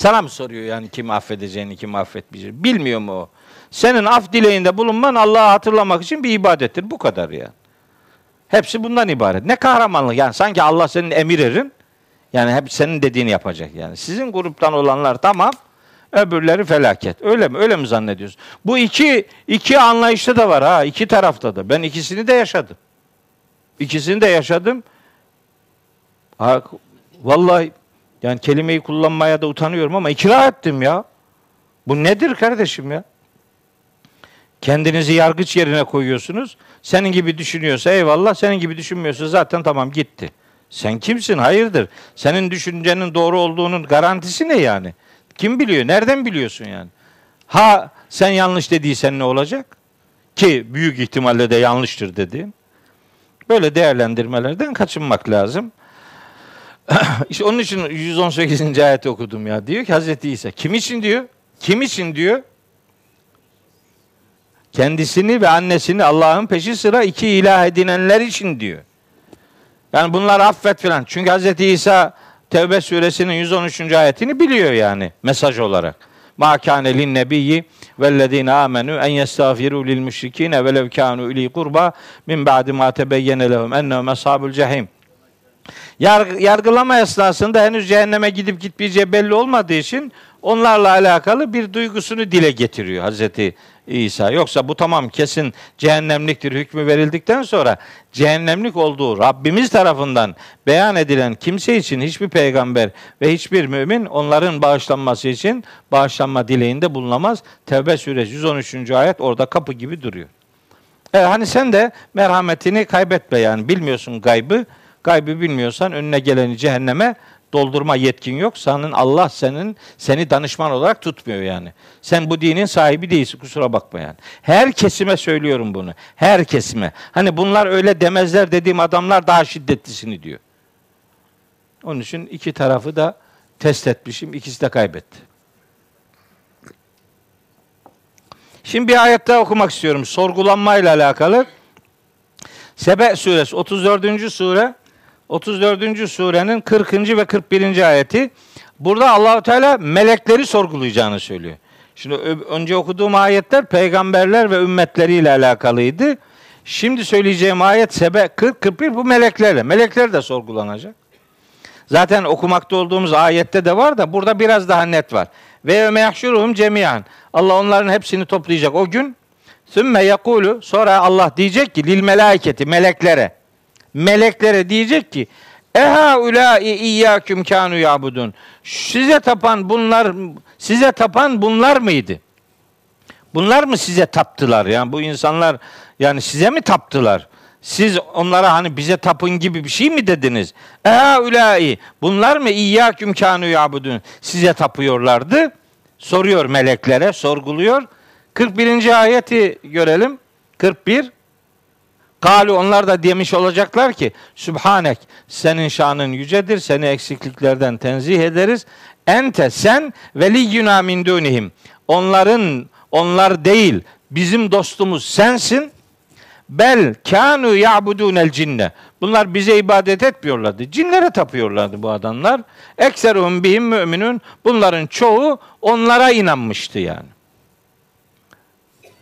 Sana mı soruyor yani kim affedeceğini, kim affetmeyeceğini? Bilmiyor mu o? Senin af dileğinde bulunman Allah'ı hatırlamak için bir ibadettir. Bu kadar yani. Hepsi bundan ibaret. Ne kahramanlık yani sanki Allah senin emir erin. Yani hep senin dediğini yapacak yani. Sizin gruptan olanlar tamam. Öbürleri felaket. Öyle mi? Öyle mi zannediyorsun? Bu iki iki anlayışta da var ha. iki tarafta da. Ben ikisini de yaşadım. İkisini de yaşadım. Ha, vallahi yani kelimeyi kullanmaya da utanıyorum ama ikra ettim ya. Bu nedir kardeşim ya? Kendinizi yargıç yerine koyuyorsunuz. Senin gibi düşünüyorsa eyvallah, senin gibi düşünmüyorsa zaten tamam gitti. Sen kimsin? Hayırdır? Senin düşüncenin doğru olduğunun garantisi ne yani? Kim biliyor? Nereden biliyorsun yani? Ha sen yanlış dediysen ne olacak? Ki büyük ihtimalle de yanlıştır dediğin. Böyle değerlendirmelerden kaçınmak lazım. *laughs* İşte onun için 118. ayet okudum ya. Diyor ki Hazreti İsa kim için diyor? Kim için diyor? Kendisini ve annesini Allah'ın peşi sıra iki ilah edinenler için diyor. Yani bunlar affet filan. Çünkü Hazreti İsa Tevbe suresinin 113. ayetini biliyor yani mesaj olarak. Ma kâne lin nebiyyi vellezîne âmenû en yestağfirû lil müşrikîne velev kânû ilî kurba min ba'di mâ tebeyyene lehum ennehum ashabul cehim. Yarg- yargılama esnasında henüz cehenneme gidip gitmeyeceği belli olmadığı için onlarla alakalı bir duygusunu dile getiriyor Hazreti İsa. Yoksa bu tamam kesin cehennemliktir hükmü verildikten sonra cehennemlik olduğu Rabbimiz tarafından beyan edilen kimse için hiçbir peygamber ve hiçbir mümin onların bağışlanması için bağışlanma dileğinde bulunamaz. Tevbe suresi 113. ayet orada kapı gibi duruyor. E, hani sen de merhametini kaybetme yani bilmiyorsun gaybı. Gaybı bilmiyorsan önüne geleni cehenneme doldurma yetkin yok. Senin Allah senin seni danışman olarak tutmuyor yani. Sen bu dinin sahibi değilsin kusura bakma yani. Her kesime söylüyorum bunu. Her kesime. Hani bunlar öyle demezler dediğim adamlar daha şiddetlisini diyor. Onun için iki tarafı da test etmişim. İkisi de kaybetti. Şimdi bir ayet daha okumak istiyorum. Sorgulanmayla alakalı. Sebe suresi 34. sure 34. surenin 40. ve 41. ayeti. Burada Allahu Teala melekleri sorgulayacağını söylüyor. Şimdi önce okuduğum ayetler peygamberler ve ümmetleriyle alakalıydı. Şimdi söyleyeceğim ayet Sebe 40 41 bu meleklerle. Melekler de sorgulanacak. Zaten okumakta olduğumuz ayette de var da burada biraz daha net var. Ve yevme yahşuruhum cemiyan. Allah onların hepsini toplayacak o gün. Sümme yakulu sonra Allah diyecek ki lil melaiketi meleklere meleklere diyecek ki Eha ulai iyyaküm kanu yabudun. Size tapan bunlar size tapan bunlar mıydı? Bunlar mı size taptılar? Yani bu insanlar yani size mi taptılar? Siz onlara hani bize tapın gibi bir şey mi dediniz? Eha ulai bunlar mı iyyaküm kanu yabudun? Size tapıyorlardı. Soruyor meleklere, sorguluyor. 41. ayeti görelim. 41 Kalu onlar da demiş olacaklar ki Sübhanek senin şanın yücedir seni eksikliklerden tenzih ederiz. Ente sen veliyyuna min dunihim. Onların onlar değil bizim dostumuz sensin. Bel kanu ya'budunel cinne. Bunlar bize ibadet etmiyorlardı. Cinlere tapıyorlardı bu adamlar. Ekseruhum bihim müminun. Bunların çoğu onlara inanmıştı yani.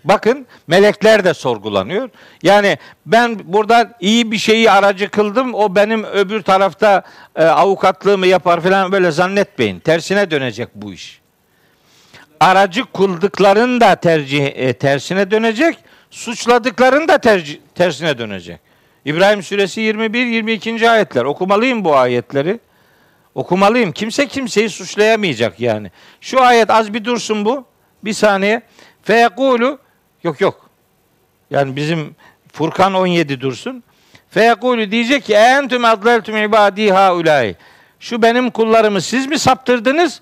Bakın melekler de sorgulanıyor. Yani ben burada iyi bir şeyi aracı kıldım. O benim öbür tarafta e, avukatlığımı yapar falan böyle zannetmeyin. Tersine dönecek bu iş. Aracı kıldıkların da tercih e, tersine dönecek. Suçladıkların da tercih, tersine dönecek. İbrahim suresi 21 22. ayetler. Okumalıyım bu ayetleri. Okumalıyım. Kimse kimseyi suçlayamayacak yani. Şu ayet az bir dursun bu. Bir saniye. Feyekulu yok yok. Yani bizim Furkan 17 dursun. Feyekulu diyecek ki entüm adleltüm ibadi haulay. Şu benim kullarımı siz mi saptırdınız?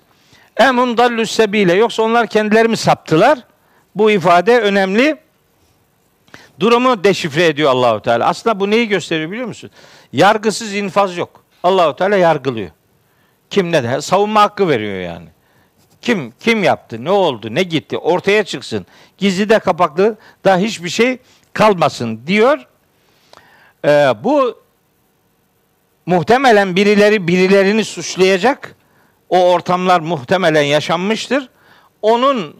Emum dallus sebile. Yoksa onlar kendileri mi saptılar? Bu ifade önemli. Durumu deşifre ediyor Allahu Teala. Aslında bu neyi gösteriyor biliyor musun? Yargısız infaz yok. Allahu Teala yargılıyor. Kim ne de savunma hakkı veriyor yani. Kim kim yaptı? Ne oldu? Ne gitti? Ortaya çıksın. Gizli de kapaklı da hiçbir şey kalmasın diyor. Ee, bu muhtemelen birileri birilerini suçlayacak. O ortamlar muhtemelen yaşanmıştır. Onun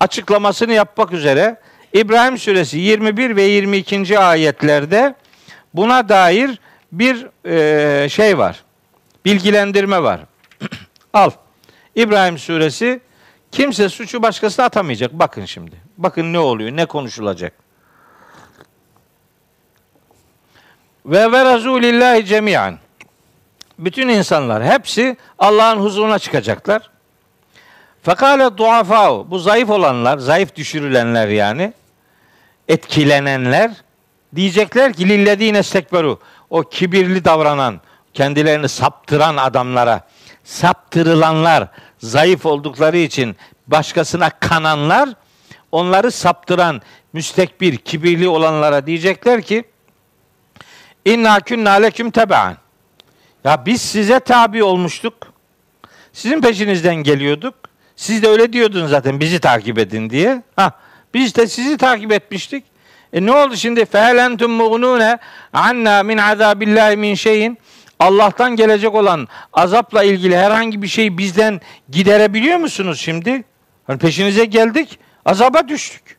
açıklamasını yapmak üzere İbrahim suresi 21 ve 22. ayetlerde buna dair bir e, şey var. Bilgilendirme var. *clears throat* Al. İbrahim suresi kimse suçu başkasına atamayacak. Bakın şimdi. Bakın ne oluyor, ne konuşulacak. Ve ve Resulillahi cemiyan. Bütün insanlar hepsi Allah'ın huzuruna çıkacaklar. Fekale duafau. Bu zayıf olanlar, zayıf düşürülenler yani. Etkilenenler diyecekler ki lillezine stekberu. O kibirli davranan, kendilerini saptıran adamlara saptırılanlar, zayıf oldukları için başkasına kananlar, onları saptıran, müstekbir, kibirli olanlara diyecekler ki İnna künna leküm tebaan. Ya biz size tabi olmuştuk. Sizin peşinizden geliyorduk. Siz de öyle diyordun zaten bizi takip edin diye. Ha, biz de sizi takip etmiştik. E ne oldu şimdi? Fehelentum muğnune anna min azabillahi min şeyin. Allah'tan gelecek olan azapla ilgili herhangi bir şey bizden giderebiliyor musunuz şimdi? Hani peşinize geldik, azaba düştük.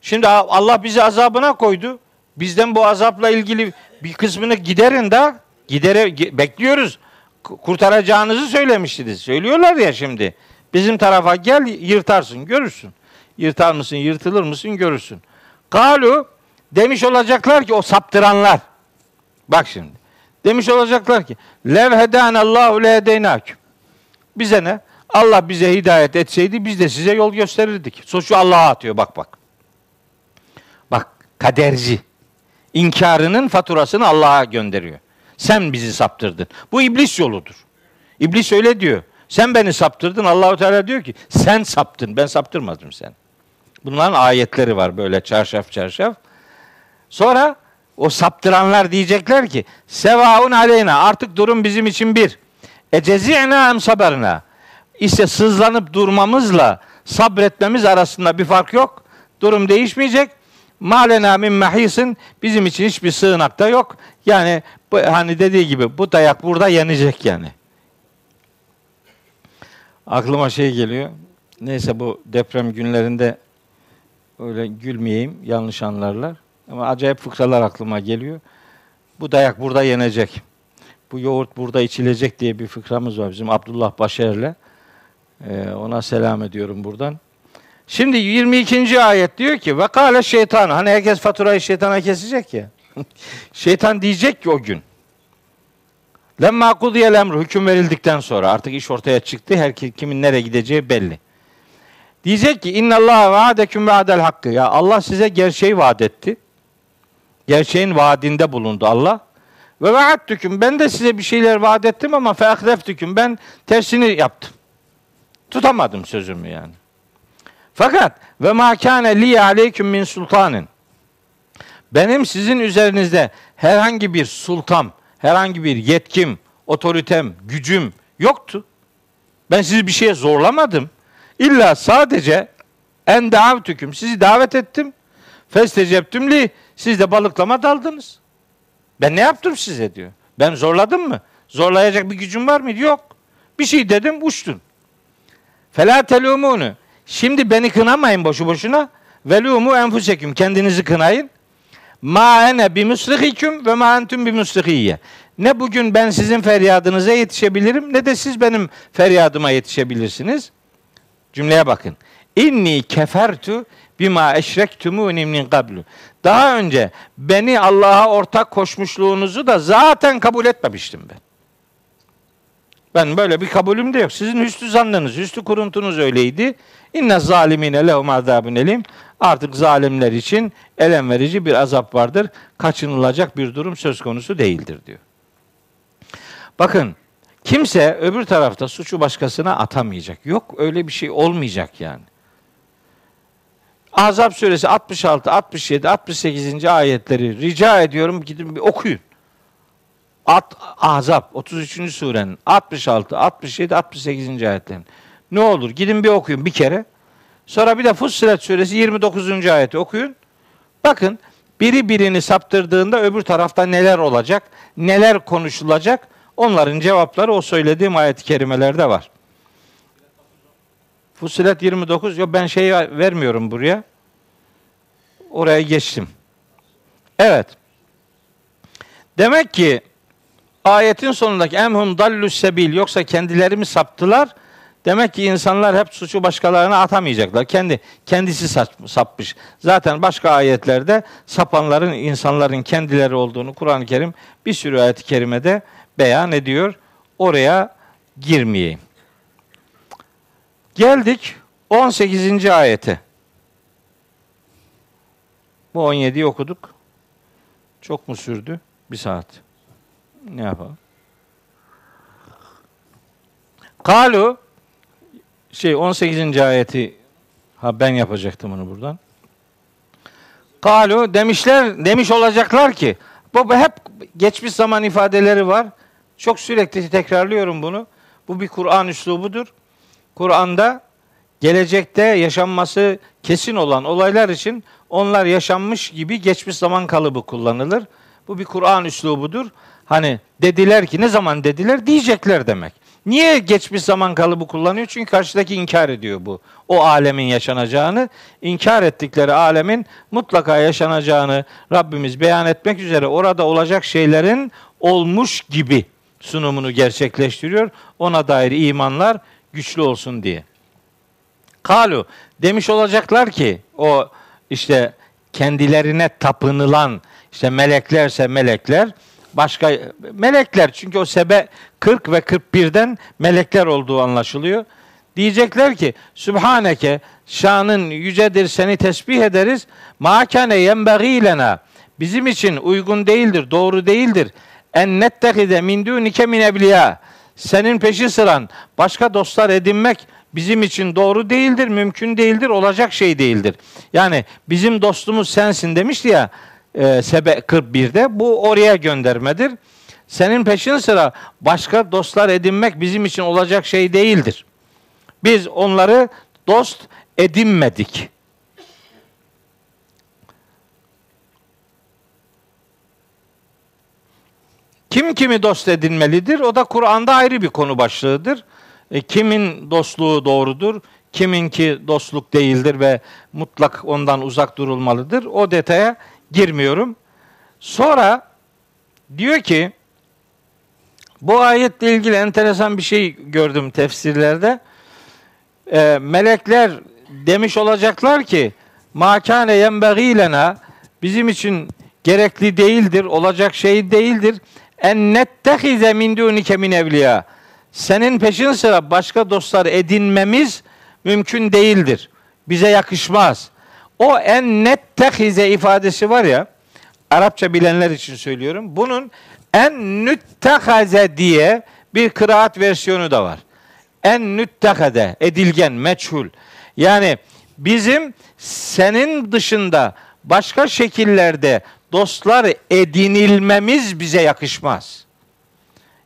Şimdi Allah bizi azabına koydu. Bizden bu azapla ilgili bir kısmını giderin da gidere bekliyoruz. Kurtaracağınızı söylemiştiniz. Söylüyorlar ya şimdi. Bizim tarafa gel yırtarsın, görürsün. Yırtar mısın, yırtılır mısın görürsün. Galu demiş olacaklar ki o saptıranlar. Bak şimdi. Demiş olacaklar ki lev hedan Allahu lehedeynaküm. Bize ne? Allah bize hidayet etseydi biz de size yol gösterirdik. Suçu Allah'a atıyor bak bak. Bak kaderci. İnkarının faturasını Allah'a gönderiyor. Sen bizi saptırdın. Bu iblis yoludur. İblis öyle diyor. Sen beni saptırdın. Allahu Teala diyor ki sen saptın. Ben saptırmadım sen. Bunların ayetleri var böyle çarşaf çarşaf. Sonra o saptıranlar diyecekler ki sevaun aleyna artık durum bizim için bir. Ecezi'na em saberna. İşte sızlanıp durmamızla sabretmemiz arasında bir fark yok. Durum değişmeyecek. Malena min mahisin bizim için hiçbir sığınakta yok. Yani bu, hani dediği gibi bu dayak burada yenecek yani. Aklıma şey geliyor. Neyse bu deprem günlerinde öyle gülmeyeyim yanlış anlarlar. Ama acayip fıkralar aklıma geliyor. Bu dayak burada yenecek. Bu yoğurt burada içilecek diye bir fıkramız var bizim Abdullah Başer'le. Ee, ona selam ediyorum buradan. Şimdi 22. ayet diyor ki ve şeytan. Hani herkes faturayı şeytana kesecek ya. *laughs* şeytan diyecek ki o gün. Lemma kudiyel emru hüküm verildikten sonra artık iş ortaya çıktı. Her kimin nereye gideceği belli. Diyecek ki inna Allah vaadeküm vaadel hakkı. Ya Allah size gerçeği vaat etti. Gerçeğin vaadinde bulundu Allah. Ve vaattüküm ben de size bir şeyler vaat ettim ama feakleftüküm ben tersini yaptım. Tutamadım sözümü yani. Fakat ve ma kâne li aleyküm min sultanın. Benim sizin üzerinizde herhangi bir sultam, herhangi bir yetkim, otoritem, gücüm yoktu. Ben sizi bir şeye zorlamadım. İlla sadece en davetüküm sizi davet ettim. Festecebtüm li siz de balıklama daldınız. Ben ne yaptım size diyor. Ben zorladım mı? Zorlayacak bir gücüm var mı? Yok. Bir şey dedim uçtun. Fela telumunu. Şimdi beni kınamayın boşu boşuna. Velumu enfuseküm. Kendinizi kınayın. Ma ene bi musrihiküm ve ma entum bi musrihiyye. Ne bugün ben sizin feryadınıza yetişebilirim ne de siz benim feryadıma yetişebilirsiniz. Cümleye bakın. İnni kefertu bima eşrektumuni min qablu. Daha önce beni Allah'a ortak koşmuşluğunuzu da zaten kabul etmemiştim ben. Ben böyle bir kabulüm de yok. Sizin hüsnü zannınız, hüsnü kuruntunuz öyleydi. İnne zalimine lehum azabun elim. Artık zalimler için elem verici bir azap vardır. Kaçınılacak bir durum söz konusu değildir diyor. Bakın kimse öbür tarafta suçu başkasına atamayacak. Yok öyle bir şey olmayacak yani. Azap suresi 66, 67, 68. ayetleri rica ediyorum gidin bir okuyun. At, Azap 33. surenin 66, 67, 68. ayetlerin. Ne olur gidin bir okuyun bir kere. Sonra bir de Fussilet suresi 29. ayeti okuyun. Bakın biri birini saptırdığında öbür tarafta neler olacak, neler konuşulacak onların cevapları o söylediğim ayet-i kerimelerde var. Fussilet 29 yok ben şey vermiyorum buraya. Oraya geçtim. Evet. Demek ki ayetin sonundaki emhum dallus sebil yoksa kendileri mi saptılar? Demek ki insanlar hep suçu başkalarına atamayacaklar. Kendi kendisi sapmış. Zaten başka ayetlerde sapanların insanların kendileri olduğunu Kur'an-ı Kerim bir sürü ayet-i kerimede beyan ediyor. Oraya girmeyeyim. Geldik 18. ayete. Bu 17'yi okuduk. Çok mu sürdü? Bir saat. Ne yapalım? Kalu şey 18. ayeti ha ben yapacaktım onu buradan. Kalu demişler demiş olacaklar ki bu hep geçmiş zaman ifadeleri var. Çok sürekli tekrarlıyorum bunu. Bu bir Kur'an üslubudur. Kur'an'da gelecekte yaşanması kesin olan olaylar için onlar yaşanmış gibi geçmiş zaman kalıbı kullanılır. Bu bir Kur'an üslubudur. Hani dediler ki ne zaman dediler diyecekler demek. Niye geçmiş zaman kalıbı kullanıyor? Çünkü karşıdaki inkar ediyor bu. O alemin yaşanacağını, inkar ettikleri alemin mutlaka yaşanacağını Rabbimiz beyan etmek üzere orada olacak şeylerin olmuş gibi sunumunu gerçekleştiriyor. Ona dair imanlar güçlü olsun diye. Kalu demiş olacaklar ki o işte kendilerine tapınılan işte meleklerse melekler başka melekler çünkü o sebe 40 ve 41'den melekler olduğu anlaşılıyor. Diyecekler ki Sübhaneke şanın yücedir seni tesbih ederiz. Ma kâne yenbagî lena bizim için uygun değildir, doğru değildir. En nettehide min dûnike min evliya. Senin peşi sıran başka dostlar edinmek bizim için doğru değildir, mümkün değildir, olacak şey değildir. Yani bizim dostumuz sensin demişti ya e, Sebe 41'de bu oraya göndermedir. Senin peşin sıra başka dostlar edinmek bizim için olacak şey değildir. Biz onları dost edinmedik. Kim kimi dost edinmelidir? O da Kur'an'da ayrı bir konu başlığıdır. E, kimin dostluğu doğrudur, kiminki dostluk değildir ve mutlak ondan uzak durulmalıdır. O detaya girmiyorum. Sonra diyor ki bu ayetle ilgili enteresan bir şey gördüm tefsirlerde. E, melekler demiş olacaklar ki makane yenbeği lena bizim için gerekli değildir, olacak şey değildir. En nettehize min dunike min evliya senin peşin sıra başka dostlar edinmemiz mümkün değildir. Bize yakışmaz. O en net tehize ifadesi var ya, Arapça bilenler için söylüyorum. Bunun en nüttehaze diye bir kıraat versiyonu da var. En nüttehade, edilgen, meçhul. Yani bizim senin dışında başka şekillerde dostlar edinilmemiz bize yakışmaz.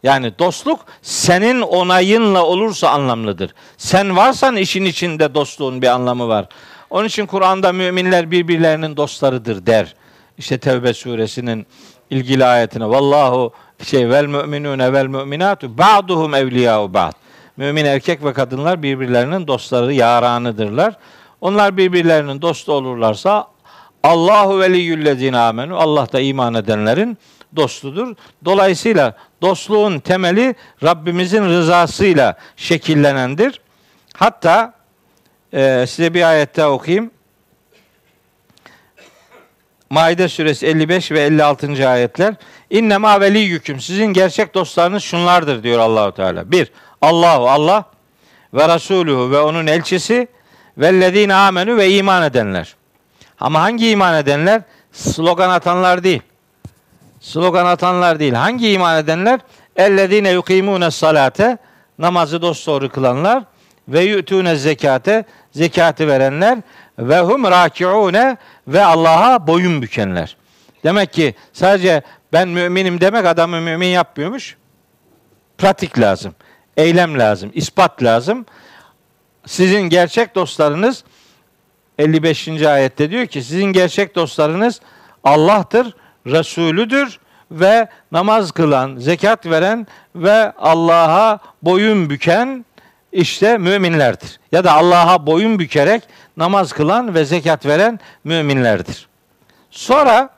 Yani dostluk senin onayınla olursa anlamlıdır. Sen varsan işin içinde dostluğun bir anlamı var. Onun için Kur'an'da müminler birbirlerinin dostlarıdır der. İşte Tevbe suresinin ilgili ayetine vallahu şey vel müminune vel müminatu ba'duhum evliya'u ba'd. Mümin erkek ve kadınlar birbirlerinin dostları, yaranıdırlar. Onlar birbirlerinin dostu olurlarsa Allahu veliyyüllezine amenu. Allah da iman edenlerin dostudur. Dolayısıyla dostluğun temeli Rabbimizin rızasıyla şekillenendir. Hatta e, size bir ayette okuyayım. Maide suresi 55 ve 56. ayetler. İnne ma veliyyüküm. Sizin gerçek dostlarınız şunlardır diyor Allahu Teala. Bir, Allahu Allah ve Resuluhu ve onun elçisi vellezine amenu ve iman edenler. Ama hangi iman edenler? Slogan atanlar değil. Slogan atanlar değil. Hangi iman edenler? Ellezine yukimune salate namazı dosdoğru kılanlar ve yu'tune zekate zekatı verenler ve hum rakiune ve Allah'a boyun bükenler. Demek ki sadece ben müminim demek adamı mümin yapmıyormuş. Pratik lazım. Eylem lazım. ispat lazım. Sizin gerçek dostlarınız 55. ayette diyor ki sizin gerçek dostlarınız Allah'tır, Resulüdür ve namaz kılan, zekat veren ve Allah'a boyun büken işte müminlerdir. Ya da Allah'a boyun bükerek namaz kılan ve zekat veren müminlerdir. Sonra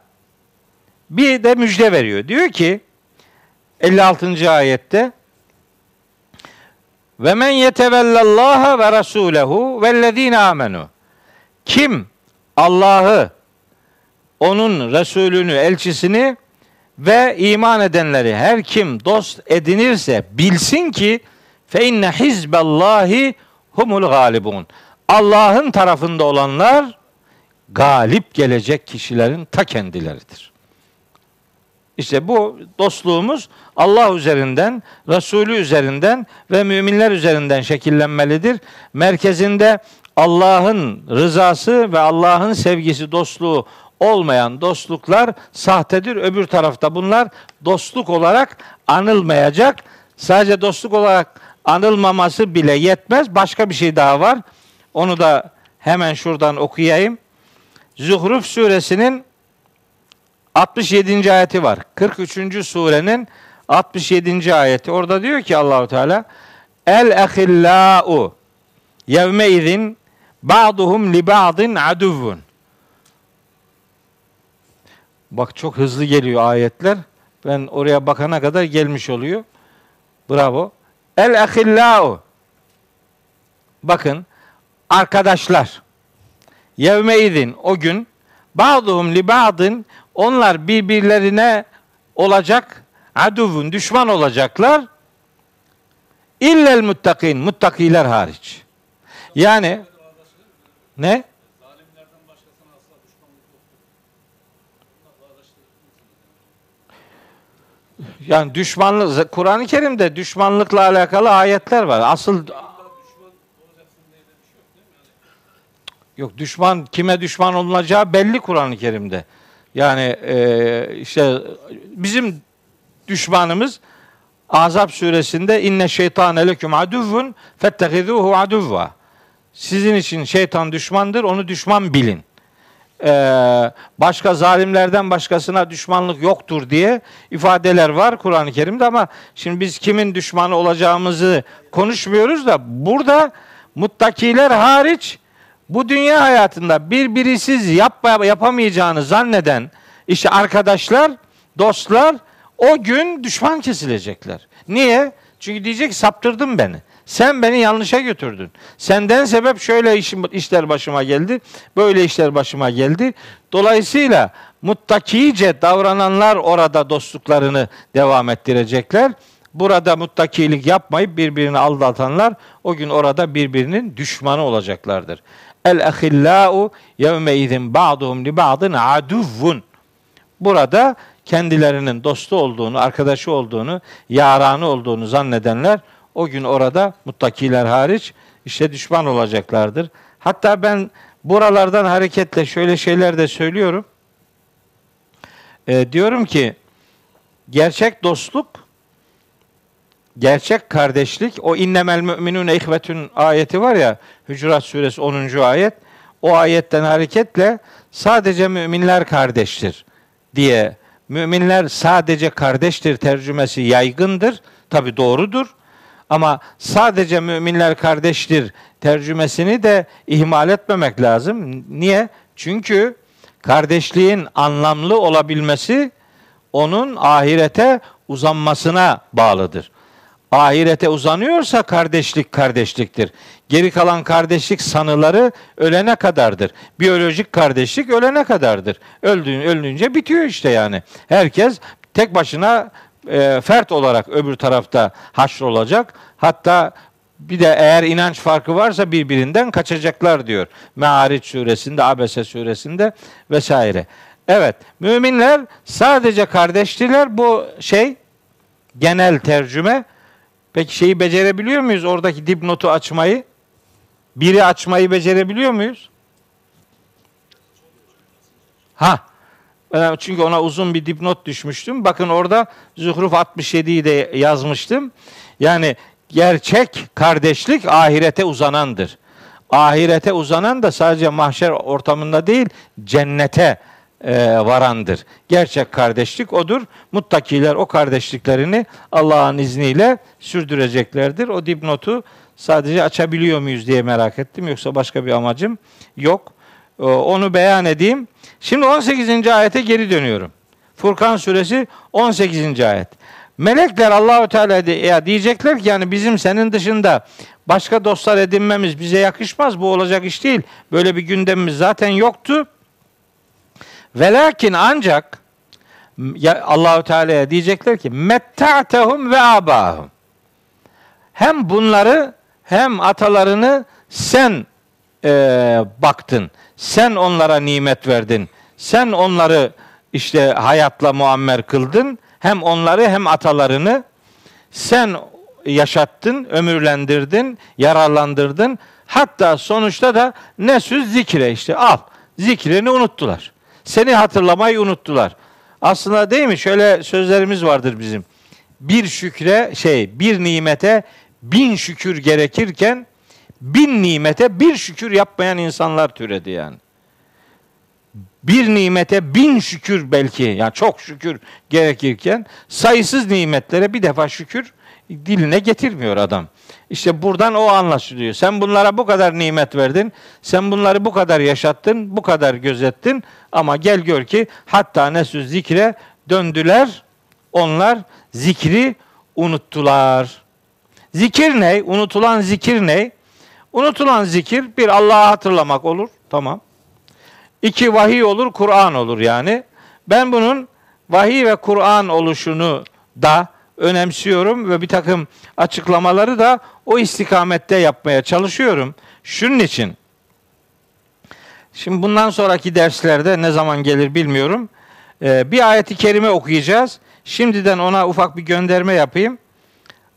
bir de müjde veriyor. Diyor ki 56. ayette ve men yetevellallaha ve rasulehu vellezine amenu. Kim Allah'ı, onun Resulünü, elçisini ve iman edenleri her kim dost edinirse bilsin ki fe inne hizballahi humul galibun. Allah'ın tarafında olanlar galip gelecek kişilerin ta kendileridir. İşte bu dostluğumuz Allah üzerinden, Resulü üzerinden ve müminler üzerinden şekillenmelidir. Merkezinde Allah'ın rızası ve Allah'ın sevgisi, dostluğu olmayan dostluklar sahtedir. Öbür tarafta bunlar dostluk olarak anılmayacak. Sadece dostluk olarak anılmaması bile yetmez. Başka bir şey daha var. Onu da hemen şuradan okuyayım. Zuhruf suresinin 67. ayeti var. 43. surenin 67. ayeti. Orada diyor ki Allahu Teala El ahillau yevme izin ba'duhum li ba'din aduvun. Bak çok hızlı geliyor ayetler. Ben oraya bakana kadar gelmiş oluyor. Bravo. El ahillau. Bakın arkadaşlar. Yevme izin o gün ba'duhum li ba'din onlar birbirlerine olacak aduvun düşman olacaklar. İllel muttakin muttakiler hariç. Yani ne? Yani düşmanlık Kur'an-ı Kerim'de düşmanlıkla alakalı ayetler var. Asıl Yok düşman kime düşman olunacağı belli Kur'an-ı Kerim'de. Yani e, işte bizim düşmanımız Azap suresinde inne şeytane leküm aduvvun fettehizuhu aduvva. Sizin için şeytan düşmandır, onu düşman bilin. Ee, başka zalimlerden başkasına düşmanlık yoktur diye ifadeler var Kur'an-ı Kerim'de ama şimdi biz kimin düşmanı olacağımızı konuşmuyoruz da burada muttakiler hariç bu dünya hayatında birbirisiz yapma, yapamayacağını zanneden işte arkadaşlar, dostlar o gün düşman kesilecekler. Niye? Çünkü diyecek saptırdın beni. Sen beni yanlışa götürdün. Senden sebep şöyle işler başıma geldi, böyle işler başıma geldi. Dolayısıyla muttakice davrananlar orada dostluklarını devam ettirecekler. Burada muttakilik yapmayıp birbirini aldatanlar o gün orada birbirinin düşmanı olacaklardır. El ahillau yevme izin ba'duhum li ba'din aduvvun. Burada kendilerinin dostu olduğunu, arkadaşı olduğunu, yaranı olduğunu zannedenler o gün orada muttakiler hariç işte düşman olacaklardır. Hatta ben buralardan hareketle şöyle şeyler de söylüyorum. E, diyorum ki gerçek dostluk gerçek kardeşlik o innemel müminun ihvetün ayeti var ya Hücurat suresi 10. ayet o ayetten hareketle sadece müminler kardeştir diye müminler sadece kardeştir tercümesi yaygındır. Tabi doğrudur. Ama sadece müminler kardeştir tercümesini de ihmal etmemek lazım. Niye? Çünkü kardeşliğin anlamlı olabilmesi onun ahirete uzanmasına bağlıdır. Ahirete uzanıyorsa kardeşlik kardeşliktir. Geri kalan kardeşlik sanıları ölene kadardır. Biyolojik kardeşlik ölene kadardır. Öldüğün ölünce bitiyor işte yani. Herkes tek başına e, fert olarak öbür tarafta haşr olacak. Hatta bir de eğer inanç farkı varsa birbirinden kaçacaklar diyor. Me'ariç suresinde, Abese suresinde vesaire. Evet, müminler sadece kardeştiler. Bu şey genel tercüme. Peki şeyi becerebiliyor muyuz? Oradaki dipnotu açmayı. Biri açmayı becerebiliyor muyuz? Ha. Çünkü ona uzun bir dipnot düşmüştüm. Bakın orada Zuhruf 67'yi de yazmıştım. Yani gerçek kardeşlik ahirete uzanandır. Ahirete uzanan da sadece mahşer ortamında değil, cennete e, varandır. Gerçek kardeşlik odur. Muttakiler o kardeşliklerini Allah'ın izniyle sürdüreceklerdir. O dipnotu sadece açabiliyor muyuz diye merak ettim. Yoksa başka bir amacım yok. E, onu beyan edeyim. Şimdi 18. ayete geri dönüyorum. Furkan suresi 18. ayet. Melekler Allahü Teala diyecekler ki yani bizim senin dışında başka dostlar edinmemiz bize yakışmaz. Bu olacak iş değil. Böyle bir gündemimiz zaten yoktu. Velakin ancak Allahu Teala'ya diyecekler ki metta'tehum ve abahum. Hem bunları hem atalarını sen e, baktın. Sen onlara nimet verdin. Sen onları işte hayatla muammer kıldın. Hem onları hem atalarını sen yaşattın, ömürlendirdin, yararlandırdın. Hatta sonuçta da ne söz zikre işte al. Zikrini unuttular. Seni hatırlamayı unuttular. Aslında değil mi? Şöyle sözlerimiz vardır bizim. Bir şükre şey, bir nimete bin şükür gerekirken bin nimete bir şükür yapmayan insanlar türedi yani. Bir nimete bin şükür belki yani çok şükür gerekirken sayısız nimetlere bir defa şükür diline getirmiyor adam. İşte buradan o anlaşılıyor. Sen bunlara bu kadar nimet verdin. Sen bunları bu kadar yaşattın, bu kadar gözettin. Ama gel gör ki hatta nesü zikre döndüler. Onlar zikri unuttular. Zikir ne? Unutulan zikir ne? Unutulan zikir bir Allah'ı hatırlamak olur. Tamam. İki vahiy olur, Kur'an olur yani. Ben bunun vahiy ve Kur'an oluşunu da önemsiyorum ve bir takım açıklamaları da o istikamette yapmaya çalışıyorum. Şunun için Şimdi bundan sonraki derslerde ne zaman gelir bilmiyorum. Ee, bir ayeti kerime okuyacağız. Şimdiden ona ufak bir gönderme yapayım.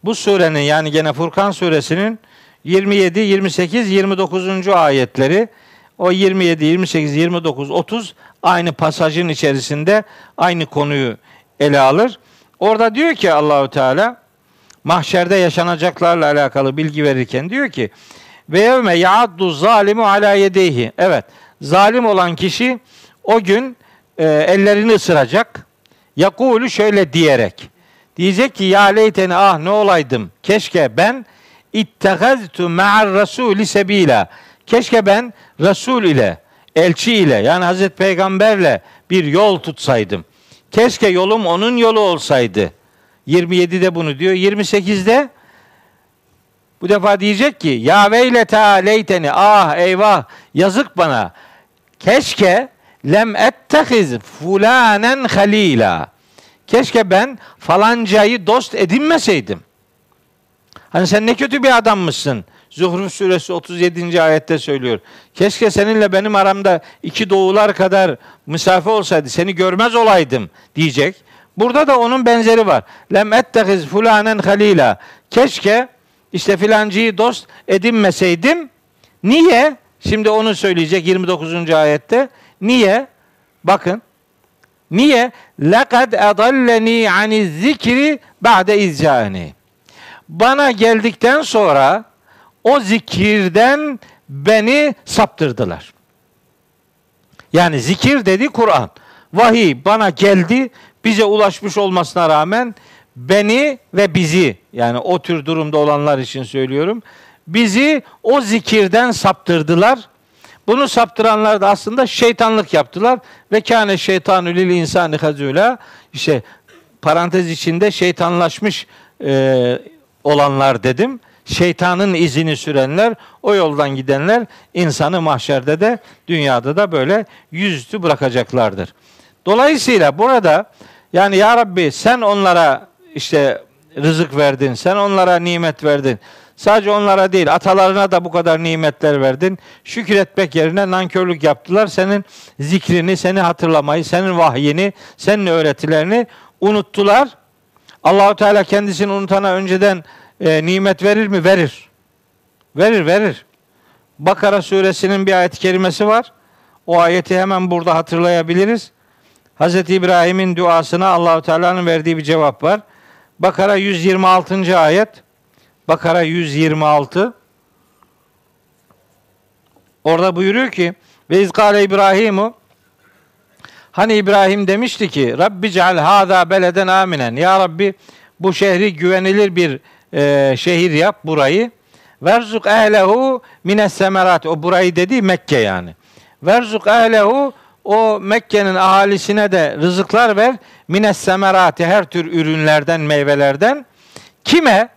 Bu surenin yani gene Furkan suresinin 27, 28, 29. ayetleri o 27, 28, 29, 30 aynı pasajın içerisinde aynı konuyu ele alır. Orada diyor ki Allahü Teala mahşerde yaşanacaklarla alakalı bilgi verirken diyor ki ve yevme yaaddu zalimu ala yedeyhi. Evet, zalim olan kişi o gün e, ellerini ısıracak. Yakulu şöyle diyerek. Diyecek ki ya leyteni ah ne olaydım. Keşke ben ittehaztu ma'ar rasuli sebila. Keşke ben Resul ile, elçi ile yani Hazreti Peygamberle bir yol tutsaydım. Keşke yolum onun yolu olsaydı. 27'de bunu diyor. 28'de bu defa diyecek ki ya veyleta leyteni ah eyvah yazık bana. Keşke lem ettehiz fulanen halila. Keşke ben falancayı dost edinmeseydim. Hani sen ne kötü bir adammışsın. Zuhruf suresi 37. ayette söylüyor. Keşke seninle benim aramda iki doğular kadar mesafe olsaydı seni görmez olaydım diyecek. Burada da onun benzeri var. Lem ettehiz fulanen halila. Keşke işte filancıyı dost edinmeseydim. Niye? Şimdi onu söyleyecek 29. ayette. Niye? Bakın. Niye? Lekad edalleni ani zikri ba'de izcani. Bana geldikten sonra o zikirden beni saptırdılar. Yani zikir dedi Kur'an. Vahiy bana geldi, bize ulaşmış olmasına rağmen beni ve bizi yani o tür durumda olanlar için söylüyorum. Bizi o zikirden saptırdılar. Bunu saptıranlar da aslında şeytanlık yaptılar ve kâne şeytanü lil insani hazûlâ işte parantez içinde şeytanlaşmış e, olanlar dedim. Şeytanın izini sürenler, o yoldan gidenler insanı mahşerde de dünyada da böyle yüzüstü bırakacaklardır. Dolayısıyla burada yani ya Rabbi sen onlara işte rızık verdin, sen onlara nimet verdin. Sadece onlara değil, atalarına da bu kadar nimetler verdin. Şükretmek yerine nankörlük yaptılar. Senin zikrini, seni hatırlamayı, senin vahyini, senin öğretilerini unuttular. Allahu Teala kendisini unutana önceden e, nimet verir mi? Verir. Verir, verir. Bakara suresinin bir ayet-i kerimesi var. O ayeti hemen burada hatırlayabiliriz. Hz. İbrahim'in duasına Allahu Teala'nın verdiği bir cevap var. Bakara 126. ayet. Bakara 126. Orada buyuruyor ki ve izkale İbrahimu Hani İbrahim demişti ki Rabbi ceal hâzâ beleden aminen. Ya Rabbi bu şehri güvenilir bir e, şehir yap burayı. Verzuk ehlehu mines semerat. O burayı dedi Mekke yani. Verzuk ehlehu o Mekke'nin ahalisine de rızıklar ver. Mines semerati her tür ürünlerden, meyvelerden. Kime?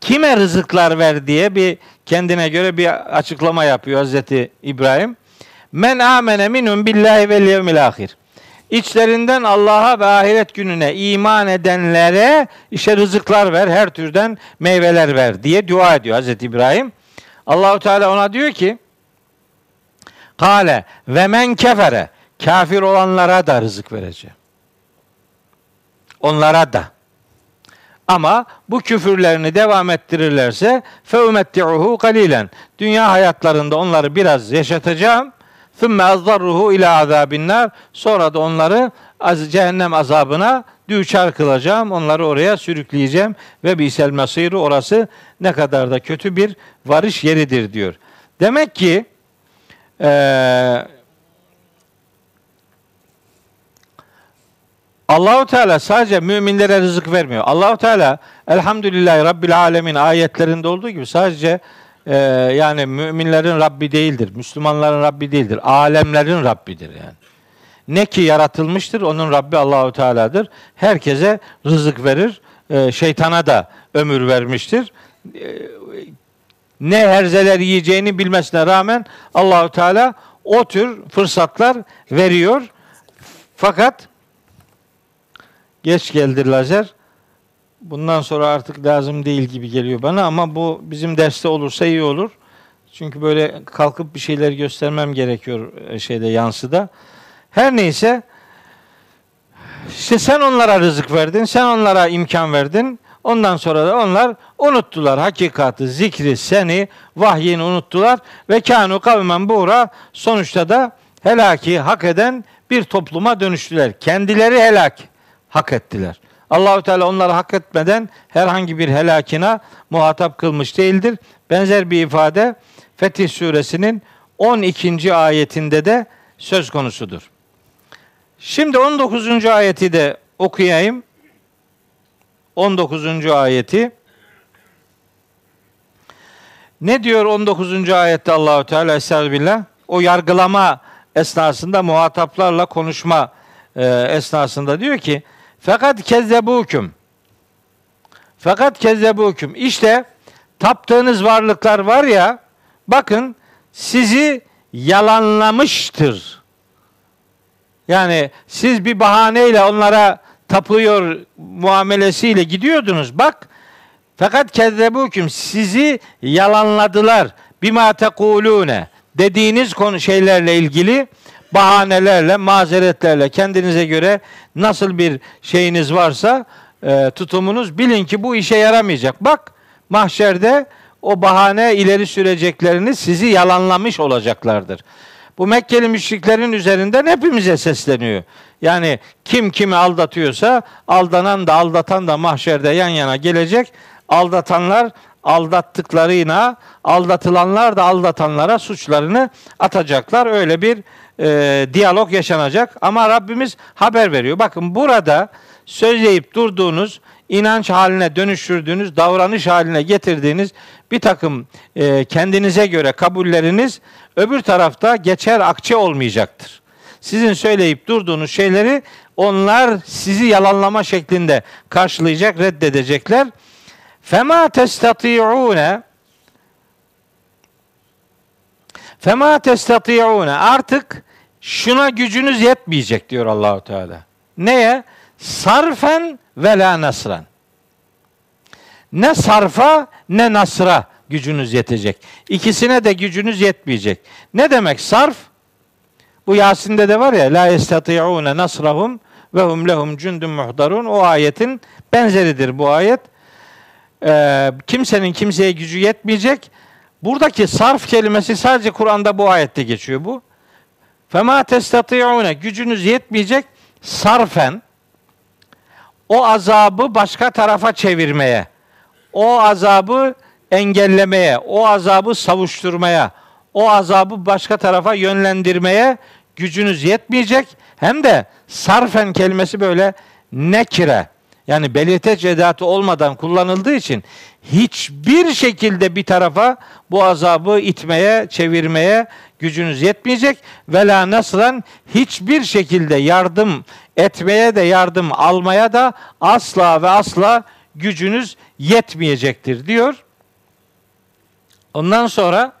Kime rızıklar ver diye bir kendine göre bir açıklama yapıyor Hazreti İbrahim. Men amene minhum billahi vel yevmil ahir. İçlerinden Allah'a ve ahiret gününe iman edenlere işte rızıklar ver, her türden meyveler ver diye dua ediyor Hazreti İbrahim. Allahu Teala ona diyor ki: Kale ve men kefere kafir olanlara da rızık vereceğim. Onlara da. Ama bu küfürlerini devam ettirirlerse feumetti'uhu kalilen. Dünya hayatlarında onları biraz yaşatacağım. Sümme azzarruhu ila azabinnar. Sonra da onları az cehennem azabına düçar kılacağım. Onları oraya sürükleyeceğim ve bisel masiru orası ne kadar da kötü bir varış yeridir diyor. Demek ki eee Allahu Teala sadece müminlere rızık vermiyor. Allahu Teala Elhamdülillahi Rabbil Alemin ayetlerinde olduğu gibi sadece e, yani müminlerin Rabbi değildir. Müslümanların Rabbi değildir. Alemlerin Rabbidir yani. Ne ki yaratılmıştır onun Rabbi Allahu Teala'dır. Herkese rızık verir. E, şeytana da ömür vermiştir. E, ne herzeler yiyeceğini bilmesine rağmen Allahu Teala o tür fırsatlar veriyor. Fakat Geç geldi lazer. Bundan sonra artık lazım değil gibi geliyor bana ama bu bizim derste olursa iyi olur. Çünkü böyle kalkıp bir şeyler göstermem gerekiyor e, şeyde yansıda. Her neyse işte sen onlara rızık verdin, sen onlara imkan verdin. Ondan sonra da onlar unuttular hakikati, zikri, seni, vahyini unuttular ve kanu kavmen buğra sonuçta da helaki hak eden bir topluma dönüştüler. Kendileri helak hak ettiler. Allahü Teala onları hak etmeden herhangi bir helakina muhatap kılmış değildir. Benzer bir ifade Fetih Suresinin 12. ayetinde de söz konusudur. Şimdi 19. ayeti de okuyayım. 19. ayeti. Ne diyor 19. ayette Allahu Teala Estağfirullah? O yargılama esnasında muhataplarla konuşma e, esnasında diyor ki fakat kezzebûküm. Fakat kezzebûküm. İşte taptığınız varlıklar var ya, bakın sizi yalanlamıştır. Yani siz bir bahaneyle onlara tapıyor muamelesiyle gidiyordunuz. Bak, fakat kezzebûküm sizi yalanladılar. Bima tekulune dediğiniz konu şeylerle ilgili bahanelerle, mazeretlerle kendinize göre nasıl bir şeyiniz varsa e, tutumunuz bilin ki bu işe yaramayacak. Bak mahşerde o bahane ileri süreceklerini sizi yalanlamış olacaklardır. Bu Mekkeli müşriklerin üzerinden hepimize sesleniyor. Yani kim kimi aldatıyorsa aldanan da aldatan da mahşerde yan yana gelecek. Aldatanlar aldattıklarına, aldatılanlar da aldatanlara suçlarını atacaklar. Öyle bir e, diyalog yaşanacak. Ama Rabbimiz haber veriyor. Bakın burada sözleyip durduğunuz inanç haline dönüştürdüğünüz, davranış haline getirdiğiniz bir takım e, kendinize göre kabulleriniz öbür tarafta geçer akçe olmayacaktır. Sizin söyleyip durduğunuz şeyleri onlar sizi yalanlama şeklinde karşılayacak, reddedecekler. Fema testati'une Fema testati'une artık şuna gücünüz yetmeyecek diyor Allahu Teala. Neye? Sarfen ve la nasran. Ne sarfa ne nasra gücünüz yetecek. İkisine de gücünüz yetmeyecek. Ne demek sarf? Bu Yasin'de de var ya la yestati'une nasrahum ve hum lehum cundun muhdarun o ayetin benzeridir bu ayet. Ee, kimsenin kimseye gücü yetmeyecek. Buradaki sarf kelimesi sadece Kur'an'da bu ayette geçiyor bu. Fema testati'une gücünüz yetmeyecek sarfen o azabı başka tarafa çevirmeye, o azabı engellemeye, o azabı savuşturmaya, o azabı başka tarafa yönlendirmeye gücünüz yetmeyecek. Hem de sarfen kelimesi böyle nekire yani belirteç edatı olmadan kullanıldığı için hiçbir şekilde bir tarafa bu azabı itmeye, çevirmeye gücünüz yetmeyecek. Ve la nasran hiçbir şekilde yardım etmeye de yardım almaya da asla ve asla gücünüz yetmeyecektir diyor. Ondan sonra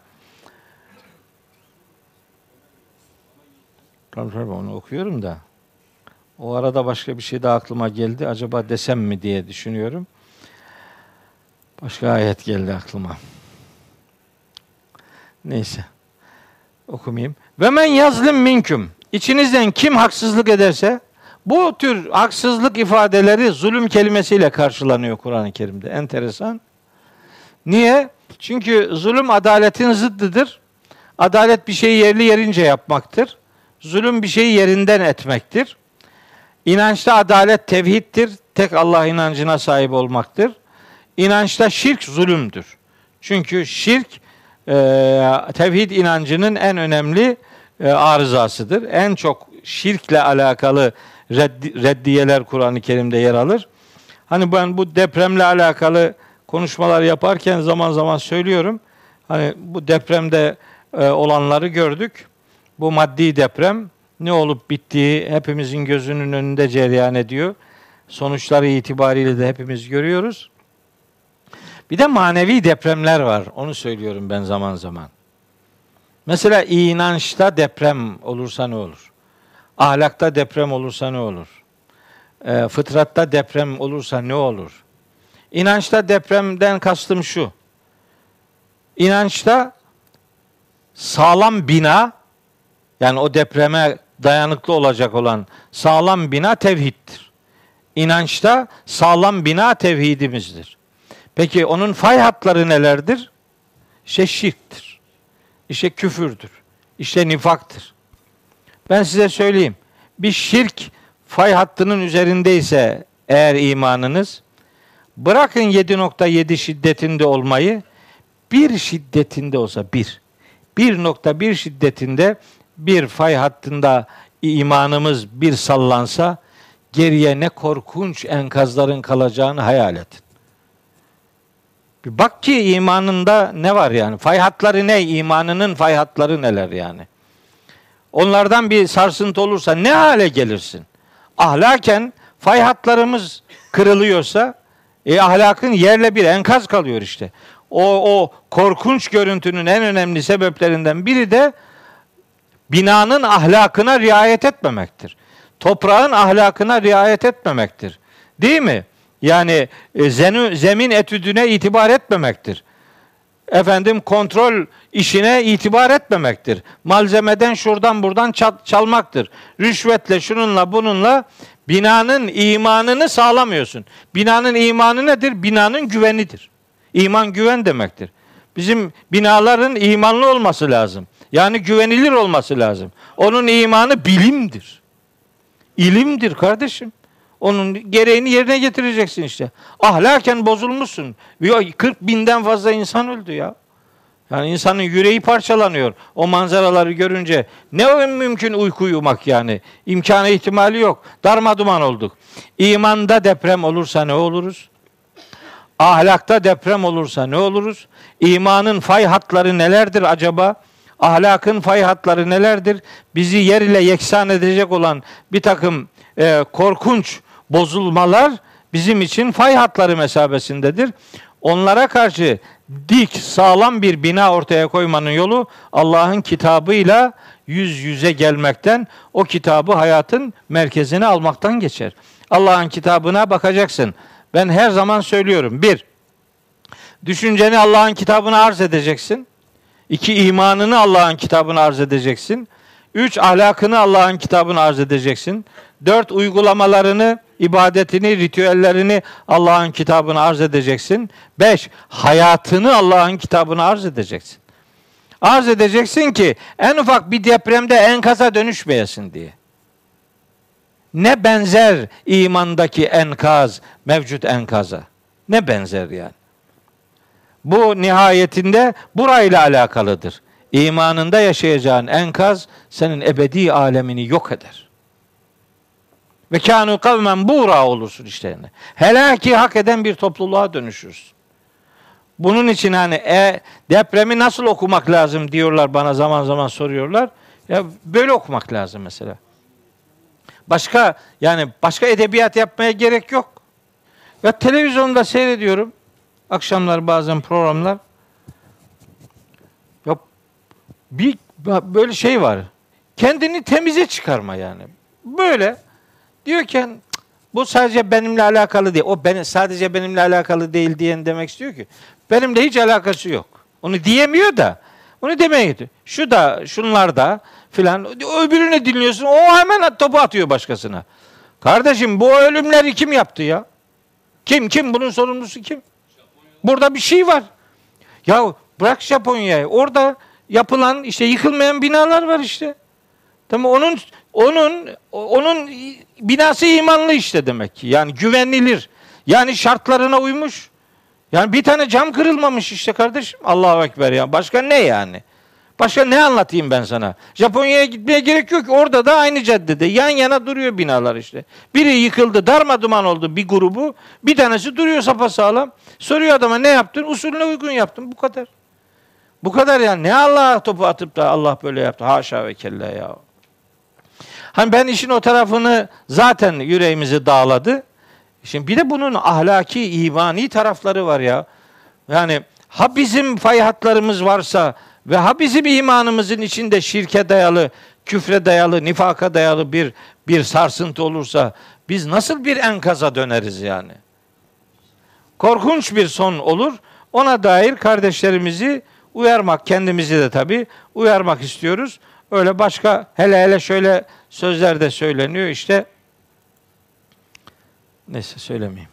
onu okuyorum da o arada başka bir şey de aklıma geldi. Acaba desem mi diye düşünüyorum. Başka ayet geldi aklıma. Neyse. Okumayayım. Ve men yazlim minküm. İçinizden kim haksızlık ederse bu tür haksızlık ifadeleri zulüm kelimesiyle karşılanıyor Kur'an-ı Kerim'de. Enteresan. Niye? Çünkü zulüm adaletin zıddıdır. Adalet bir şeyi yerli yerince yapmaktır. Zulüm bir şeyi yerinden etmektir. İnançta adalet tevhiddir. Tek Allah inancına sahip olmaktır. İnançta şirk zulümdür. Çünkü şirk e, tevhid inancının en önemli e, arızasıdır. En çok şirkle alakalı reddi, reddiyeler Kur'an-ı Kerim'de yer alır. Hani ben bu depremle alakalı konuşmalar yaparken zaman zaman söylüyorum. Hani bu depremde e, olanları gördük. Bu maddi deprem ne olup bittiği hepimizin gözünün önünde cereyan ediyor. Sonuçları itibariyle de hepimiz görüyoruz. Bir de manevi depremler var. Onu söylüyorum ben zaman zaman. Mesela inançta deprem olursa ne olur? Ahlakta deprem olursa ne olur? E, fıtratta deprem olursa ne olur? İnançta depremden kastım şu. İnançta sağlam bina yani o depreme dayanıklı olacak olan sağlam bina tevhiddir. İnançta sağlam bina tevhidimizdir. Peki onun fay hatları nelerdir? İşte şirktir. İşte küfürdür. İşte nifaktır. Ben size söyleyeyim. Bir şirk fay hattının üzerindeyse eğer imanınız bırakın 7.7 şiddetinde olmayı bir şiddetinde olsa bir 1.1 şiddetinde bir fay hattında imanımız bir sallansa geriye ne korkunç enkazların kalacağını hayal edin. Bir bak ki imanında ne var yani? Fay hatları ne? İmanının fay hatları neler yani? Onlardan bir sarsıntı olursa ne hale gelirsin? Ahlaken fay hatlarımız kırılıyorsa e, ahlakın yerle bir enkaz kalıyor işte. O, o korkunç görüntünün en önemli sebeplerinden biri de binanın ahlakına riayet etmemektir. Toprağın ahlakına riayet etmemektir. Değil mi? Yani e, zemin etüdüne itibar etmemektir. Efendim kontrol işine itibar etmemektir. Malzemeden şuradan buradan çal, çalmaktır. Rüşvetle şununla bununla binanın imanını sağlamıyorsun. Binanın imanı nedir? Binanın güvenidir. İman güven demektir. Bizim binaların imanlı olması lazım. Yani güvenilir olması lazım. Onun imanı bilimdir. İlimdir kardeşim. Onun gereğini yerine getireceksin işte. Ahlaken bozulmuşsun. 40 binden fazla insan öldü ya. Yani insanın yüreği parçalanıyor o manzaraları görünce. Ne mümkün uyku uyumak yani. İmkanı ihtimali yok. Darma duman olduk. İmanda deprem olursa ne oluruz? Ahlakta deprem olursa ne oluruz? İmanın fay hatları nelerdir acaba? Ahlakın fay hatları nelerdir? Bizi yer ile yeksan edecek olan bir takım e, korkunç bozulmalar bizim için fay hatları mesabesindedir. Onlara karşı dik, sağlam bir bina ortaya koymanın yolu Allah'ın kitabıyla yüz yüze gelmekten, o kitabı hayatın merkezine almaktan geçer. Allah'ın kitabına bakacaksın. Ben her zaman söylüyorum. Bir, düşünceni Allah'ın kitabına arz edeceksin. İki, imanını Allah'ın kitabına arz edeceksin. Üç, ahlakını Allah'ın kitabına arz edeceksin. Dört, uygulamalarını, ibadetini, ritüellerini Allah'ın kitabına arz edeceksin. Beş, hayatını Allah'ın kitabına arz edeceksin. Arz edeceksin ki en ufak bir depremde enkaza dönüşmeyesin diye. Ne benzer imandaki enkaz mevcut enkaza. Ne benzer yani. Bu nihayetinde burayla alakalıdır. İmanında yaşayacağın enkaz senin ebedi alemini yok eder. Ve kânu kavmen buğra olursun işte. Yani. Helaki hak eden bir topluluğa dönüşürsün. Bunun için hani e, depremi nasıl okumak lazım diyorlar bana zaman zaman soruyorlar. Ya böyle okumak lazım mesela. Başka yani başka edebiyat yapmaya gerek yok. Ya televizyonda seyrediyorum. Akşamlar bazen programlar. Ya bir böyle şey var. Kendini temize çıkarma yani. Böyle diyorken bu sadece benimle alakalı değil. O ben, sadece benimle alakalı değil diyen demek istiyor ki. Benimle hiç alakası yok. Onu diyemiyor da. Onu demeye gidiyor. Şu da, şunlar da filan. Öbürünü dinliyorsun. O hemen topu atıyor başkasına. Kardeşim bu ölümleri kim yaptı ya? Kim kim bunun sorumlusu kim? Burada bir şey var. Ya bırak Japonya'yı. Orada yapılan işte yıkılmayan binalar var işte. Tamam onun onun onun binası imanlı işte demek ki. Yani güvenilir. Yani şartlarına uymuş. Yani bir tane cam kırılmamış işte kardeşim. Allahu Ekber ya. Başka ne yani? Başka ne anlatayım ben sana? Japonya'ya gitmeye gerek yok. Orada da aynı caddede yan yana duruyor binalar işte. Biri yıkıldı, darma duman oldu bir grubu. Bir tanesi duruyor sapasağlam. Soruyor adama ne yaptın? Usulüne uygun yaptım. Bu kadar. Bu kadar yani. Ne Allah topu atıp da Allah böyle yaptı. Haşa ve kella ya. Hani ben işin o tarafını zaten yüreğimizi dağladı. Şimdi bir de bunun ahlaki, imani tarafları var ya. Yani ha bizim fay hatlarımız varsa ve ha bizim imanımızın içinde şirke dayalı, küfre dayalı, nifaka dayalı bir bir sarsıntı olursa biz nasıl bir enkaza döneriz yani? Korkunç bir son olur. Ona dair kardeşlerimizi uyarmak, kendimizi de tabii uyarmak istiyoruz. Öyle başka hele hele şöyle sözler de söyleniyor işte. Neyse söylemeyeyim.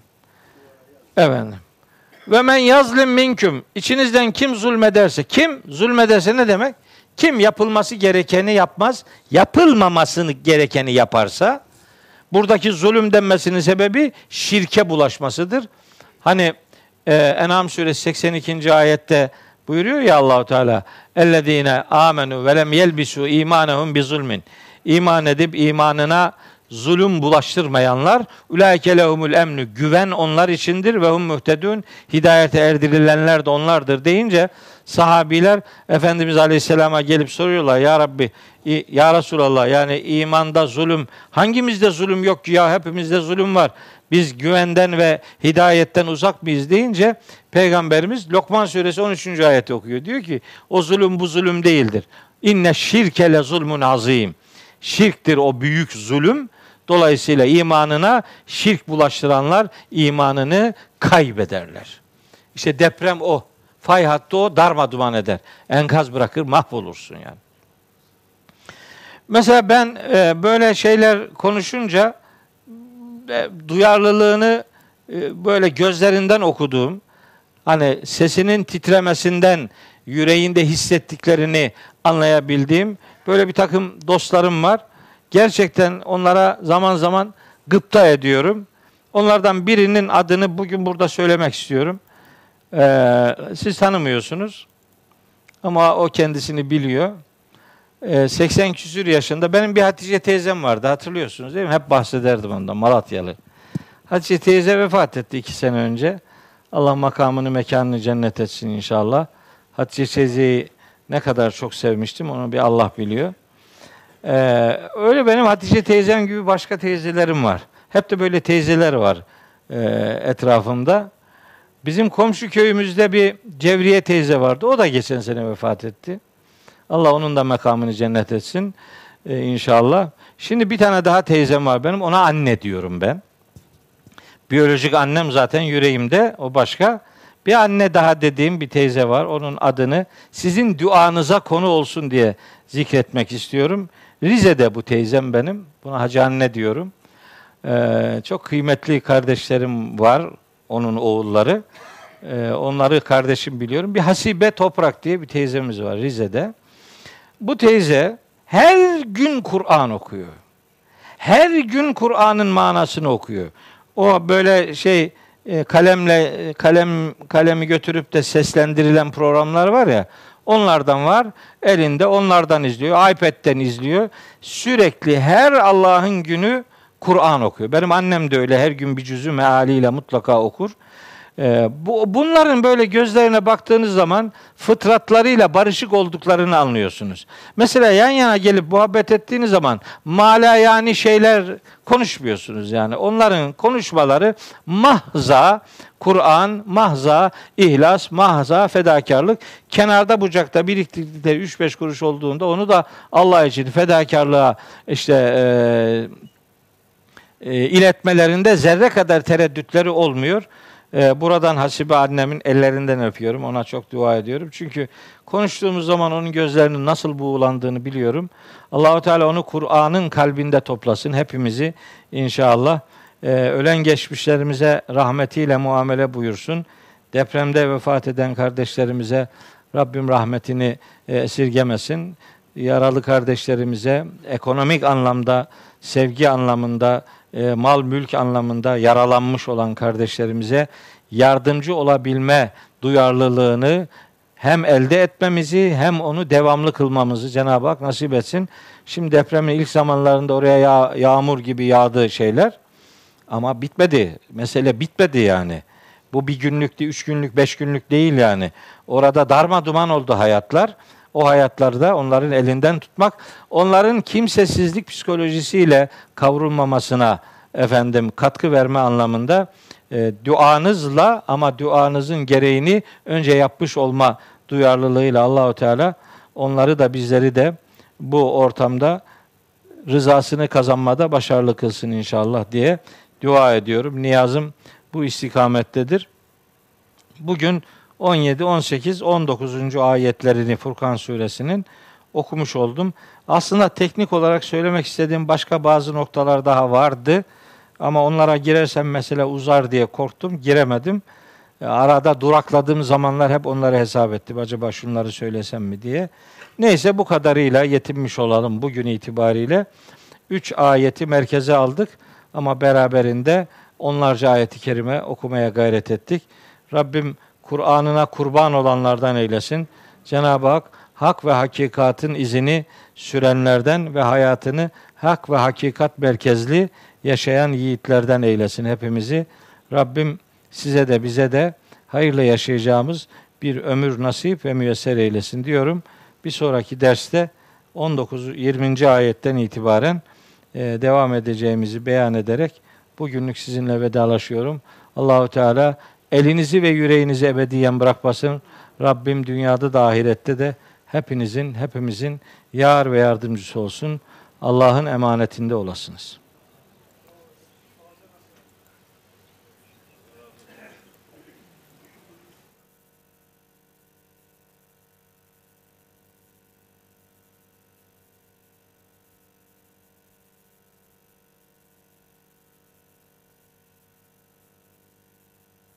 Efendim. Ve men yazlim minküm. İçinizden kim zulmederse, kim zulmederse ne demek? Kim yapılması gerekeni yapmaz, yapılmamasını gerekeni yaparsa, buradaki zulüm denmesinin sebebi şirke bulaşmasıdır. Hani e, En'am suresi 82. ayette buyuruyor ya Allahu Teala ellezine amenu ve lem yelbisu imanehum bi zulmin. İman edip imanına zulüm bulaştırmayanlar ulaike lehumul emnü güven onlar içindir ve hum muhtedun hidayete erdirilenler de onlardır deyince sahabiler Efendimiz Aleyhisselam'a gelip soruyorlar ya Rabbi ya Resulallah yani imanda zulüm hangimizde zulüm yok ki ya hepimizde zulüm var biz güvenden ve hidayetten uzak mıyız deyince Peygamberimiz Lokman suresi 13. ayeti okuyor. Diyor ki o zulüm bu zulüm değildir. İnne şirke le zulmun azim. Şirktir o büyük zulüm. Dolayısıyla imanına şirk bulaştıranlar imanını kaybederler. İşte deprem o. Fay hattı o darma duman eder. Enkaz bırakır mahvolursun yani. Mesela ben e, böyle şeyler konuşunca e, duyarlılığını e, böyle gözlerinden okuduğum, hani sesinin titremesinden yüreğinde hissettiklerini anlayabildiğim böyle bir takım dostlarım var. Gerçekten onlara zaman zaman gıpta ediyorum. Onlardan birinin adını bugün burada söylemek istiyorum. Ee, siz tanımıyorsunuz. Ama o kendisini biliyor. Ee, 80 küsür yaşında. Benim bir Hatice teyzem vardı hatırlıyorsunuz değil mi? Hep bahsederdim ondan Malatyalı. Hatice teyze vefat etti iki sene önce. Allah makamını mekanını cennet etsin inşallah. Hatice teyzeyi ne kadar çok sevmiştim onu bir Allah biliyor. Ee, öyle benim Hatice teyzem gibi başka teyzelerim var. Hep de böyle teyzeler var e, etrafımda. Bizim komşu köyümüzde bir Cevriye teyze vardı. O da geçen sene vefat etti. Allah onun da makamını cennet etsin e, inşallah. Şimdi bir tane daha teyzem var benim. Ona anne diyorum ben. Biyolojik annem zaten yüreğimde. O başka. Bir anne daha dediğim bir teyze var. Onun adını sizin duanıza konu olsun diye zikretmek istiyorum. Rize'de bu teyzem benim. Buna Hacı anne diyorum. Ee, çok kıymetli kardeşlerim var. Onun oğulları. Ee, onları kardeşim biliyorum. Bir Hasibe Toprak diye bir teyzemiz var Rize'de. Bu teyze her gün Kur'an okuyor. Her gün Kur'an'ın manasını okuyor. O böyle şey e, kalemle kalem kalemi götürüp de seslendirilen programlar var ya. Onlardan var. Elinde onlardan izliyor. iPad'den izliyor. Sürekli her Allah'ın günü Kur'an okuyor. Benim annem de öyle her gün bir cüzü mealiyle mutlaka okur. Ee, bu, bunların böyle gözlerine baktığınız zaman fıtratlarıyla barışık olduklarını anlıyorsunuz. Mesela yan yana gelip muhabbet ettiğiniz zaman mala yani şeyler konuşmuyorsunuz yani. Onların konuşmaları mahza Kur'an, mahza, ihlas, mahza, fedakarlık. Kenarda bucakta biriktirdikleri 3-5 kuruş olduğunda onu da Allah için fedakarlığa işte e, e, iletmelerinde zerre kadar tereddütleri olmuyor. E, buradan Hasibe annemin ellerinden öpüyorum. Ona çok dua ediyorum. Çünkü konuştuğumuz zaman onun gözlerinin nasıl buğulandığını biliyorum. Allahu Teala onu Kur'an'ın kalbinde toplasın hepimizi inşallah. E, ölen geçmişlerimize rahmetiyle muamele buyursun. Depremde vefat eden kardeşlerimize Rabbim rahmetini e, esirgemesin. Yaralı kardeşlerimize ekonomik anlamda, sevgi anlamında, e, mal mülk anlamında yaralanmış olan kardeşlerimize yardımcı olabilme duyarlılığını hem elde etmemizi hem onu devamlı kılmamızı Cenab-ı Hak nasip etsin. Şimdi depremin ilk zamanlarında oraya yağ, yağmur gibi yağdı şeyler ama bitmedi. Mesele bitmedi yani. Bu bir günlüktü, üç günlük, beş günlük değil yani. Orada darma duman oldu hayatlar o hayatlarda onların elinden tutmak, onların kimsesizlik psikolojisiyle kavrulmamasına efendim katkı verme anlamında e, duanızla ama duanızın gereğini önce yapmış olma duyarlılığıyla Allahu Teala onları da bizleri de bu ortamda rızasını kazanmada başarılı kılsın inşallah diye dua ediyorum. Niyazım bu istikamettedir. Bugün 17, 18, 19. ayetlerini Furkan suresinin okumuş oldum. Aslında teknik olarak söylemek istediğim başka bazı noktalar daha vardı. Ama onlara girersem mesela uzar diye korktum. Giremedim. E, arada durakladığım zamanlar hep onları hesap ettim. Acaba şunları söylesem mi diye. Neyse bu kadarıyla yetinmiş olalım bugün itibariyle. Üç ayeti merkeze aldık ama beraberinde onlarca ayeti kerime okumaya gayret ettik. Rabbim Kur'an'ına kurban olanlardan eylesin. Cenab-ı Hak hak ve hakikatin izini sürenlerden ve hayatını hak ve hakikat merkezli yaşayan yiğitlerden eylesin hepimizi. Rabbim size de bize de hayırlı yaşayacağımız bir ömür nasip ve müyesser eylesin diyorum. Bir sonraki derste 19 20. ayetten itibaren e, devam edeceğimizi beyan ederek bugünlük sizinle vedalaşıyorum. Allahu Teala Elinizi ve yüreğinizi ebediyen bırakmasın. Rabbim dünyada da ahirette de hepinizin, hepimizin yar ve yardımcısı olsun. Allah'ın emanetinde olasınız.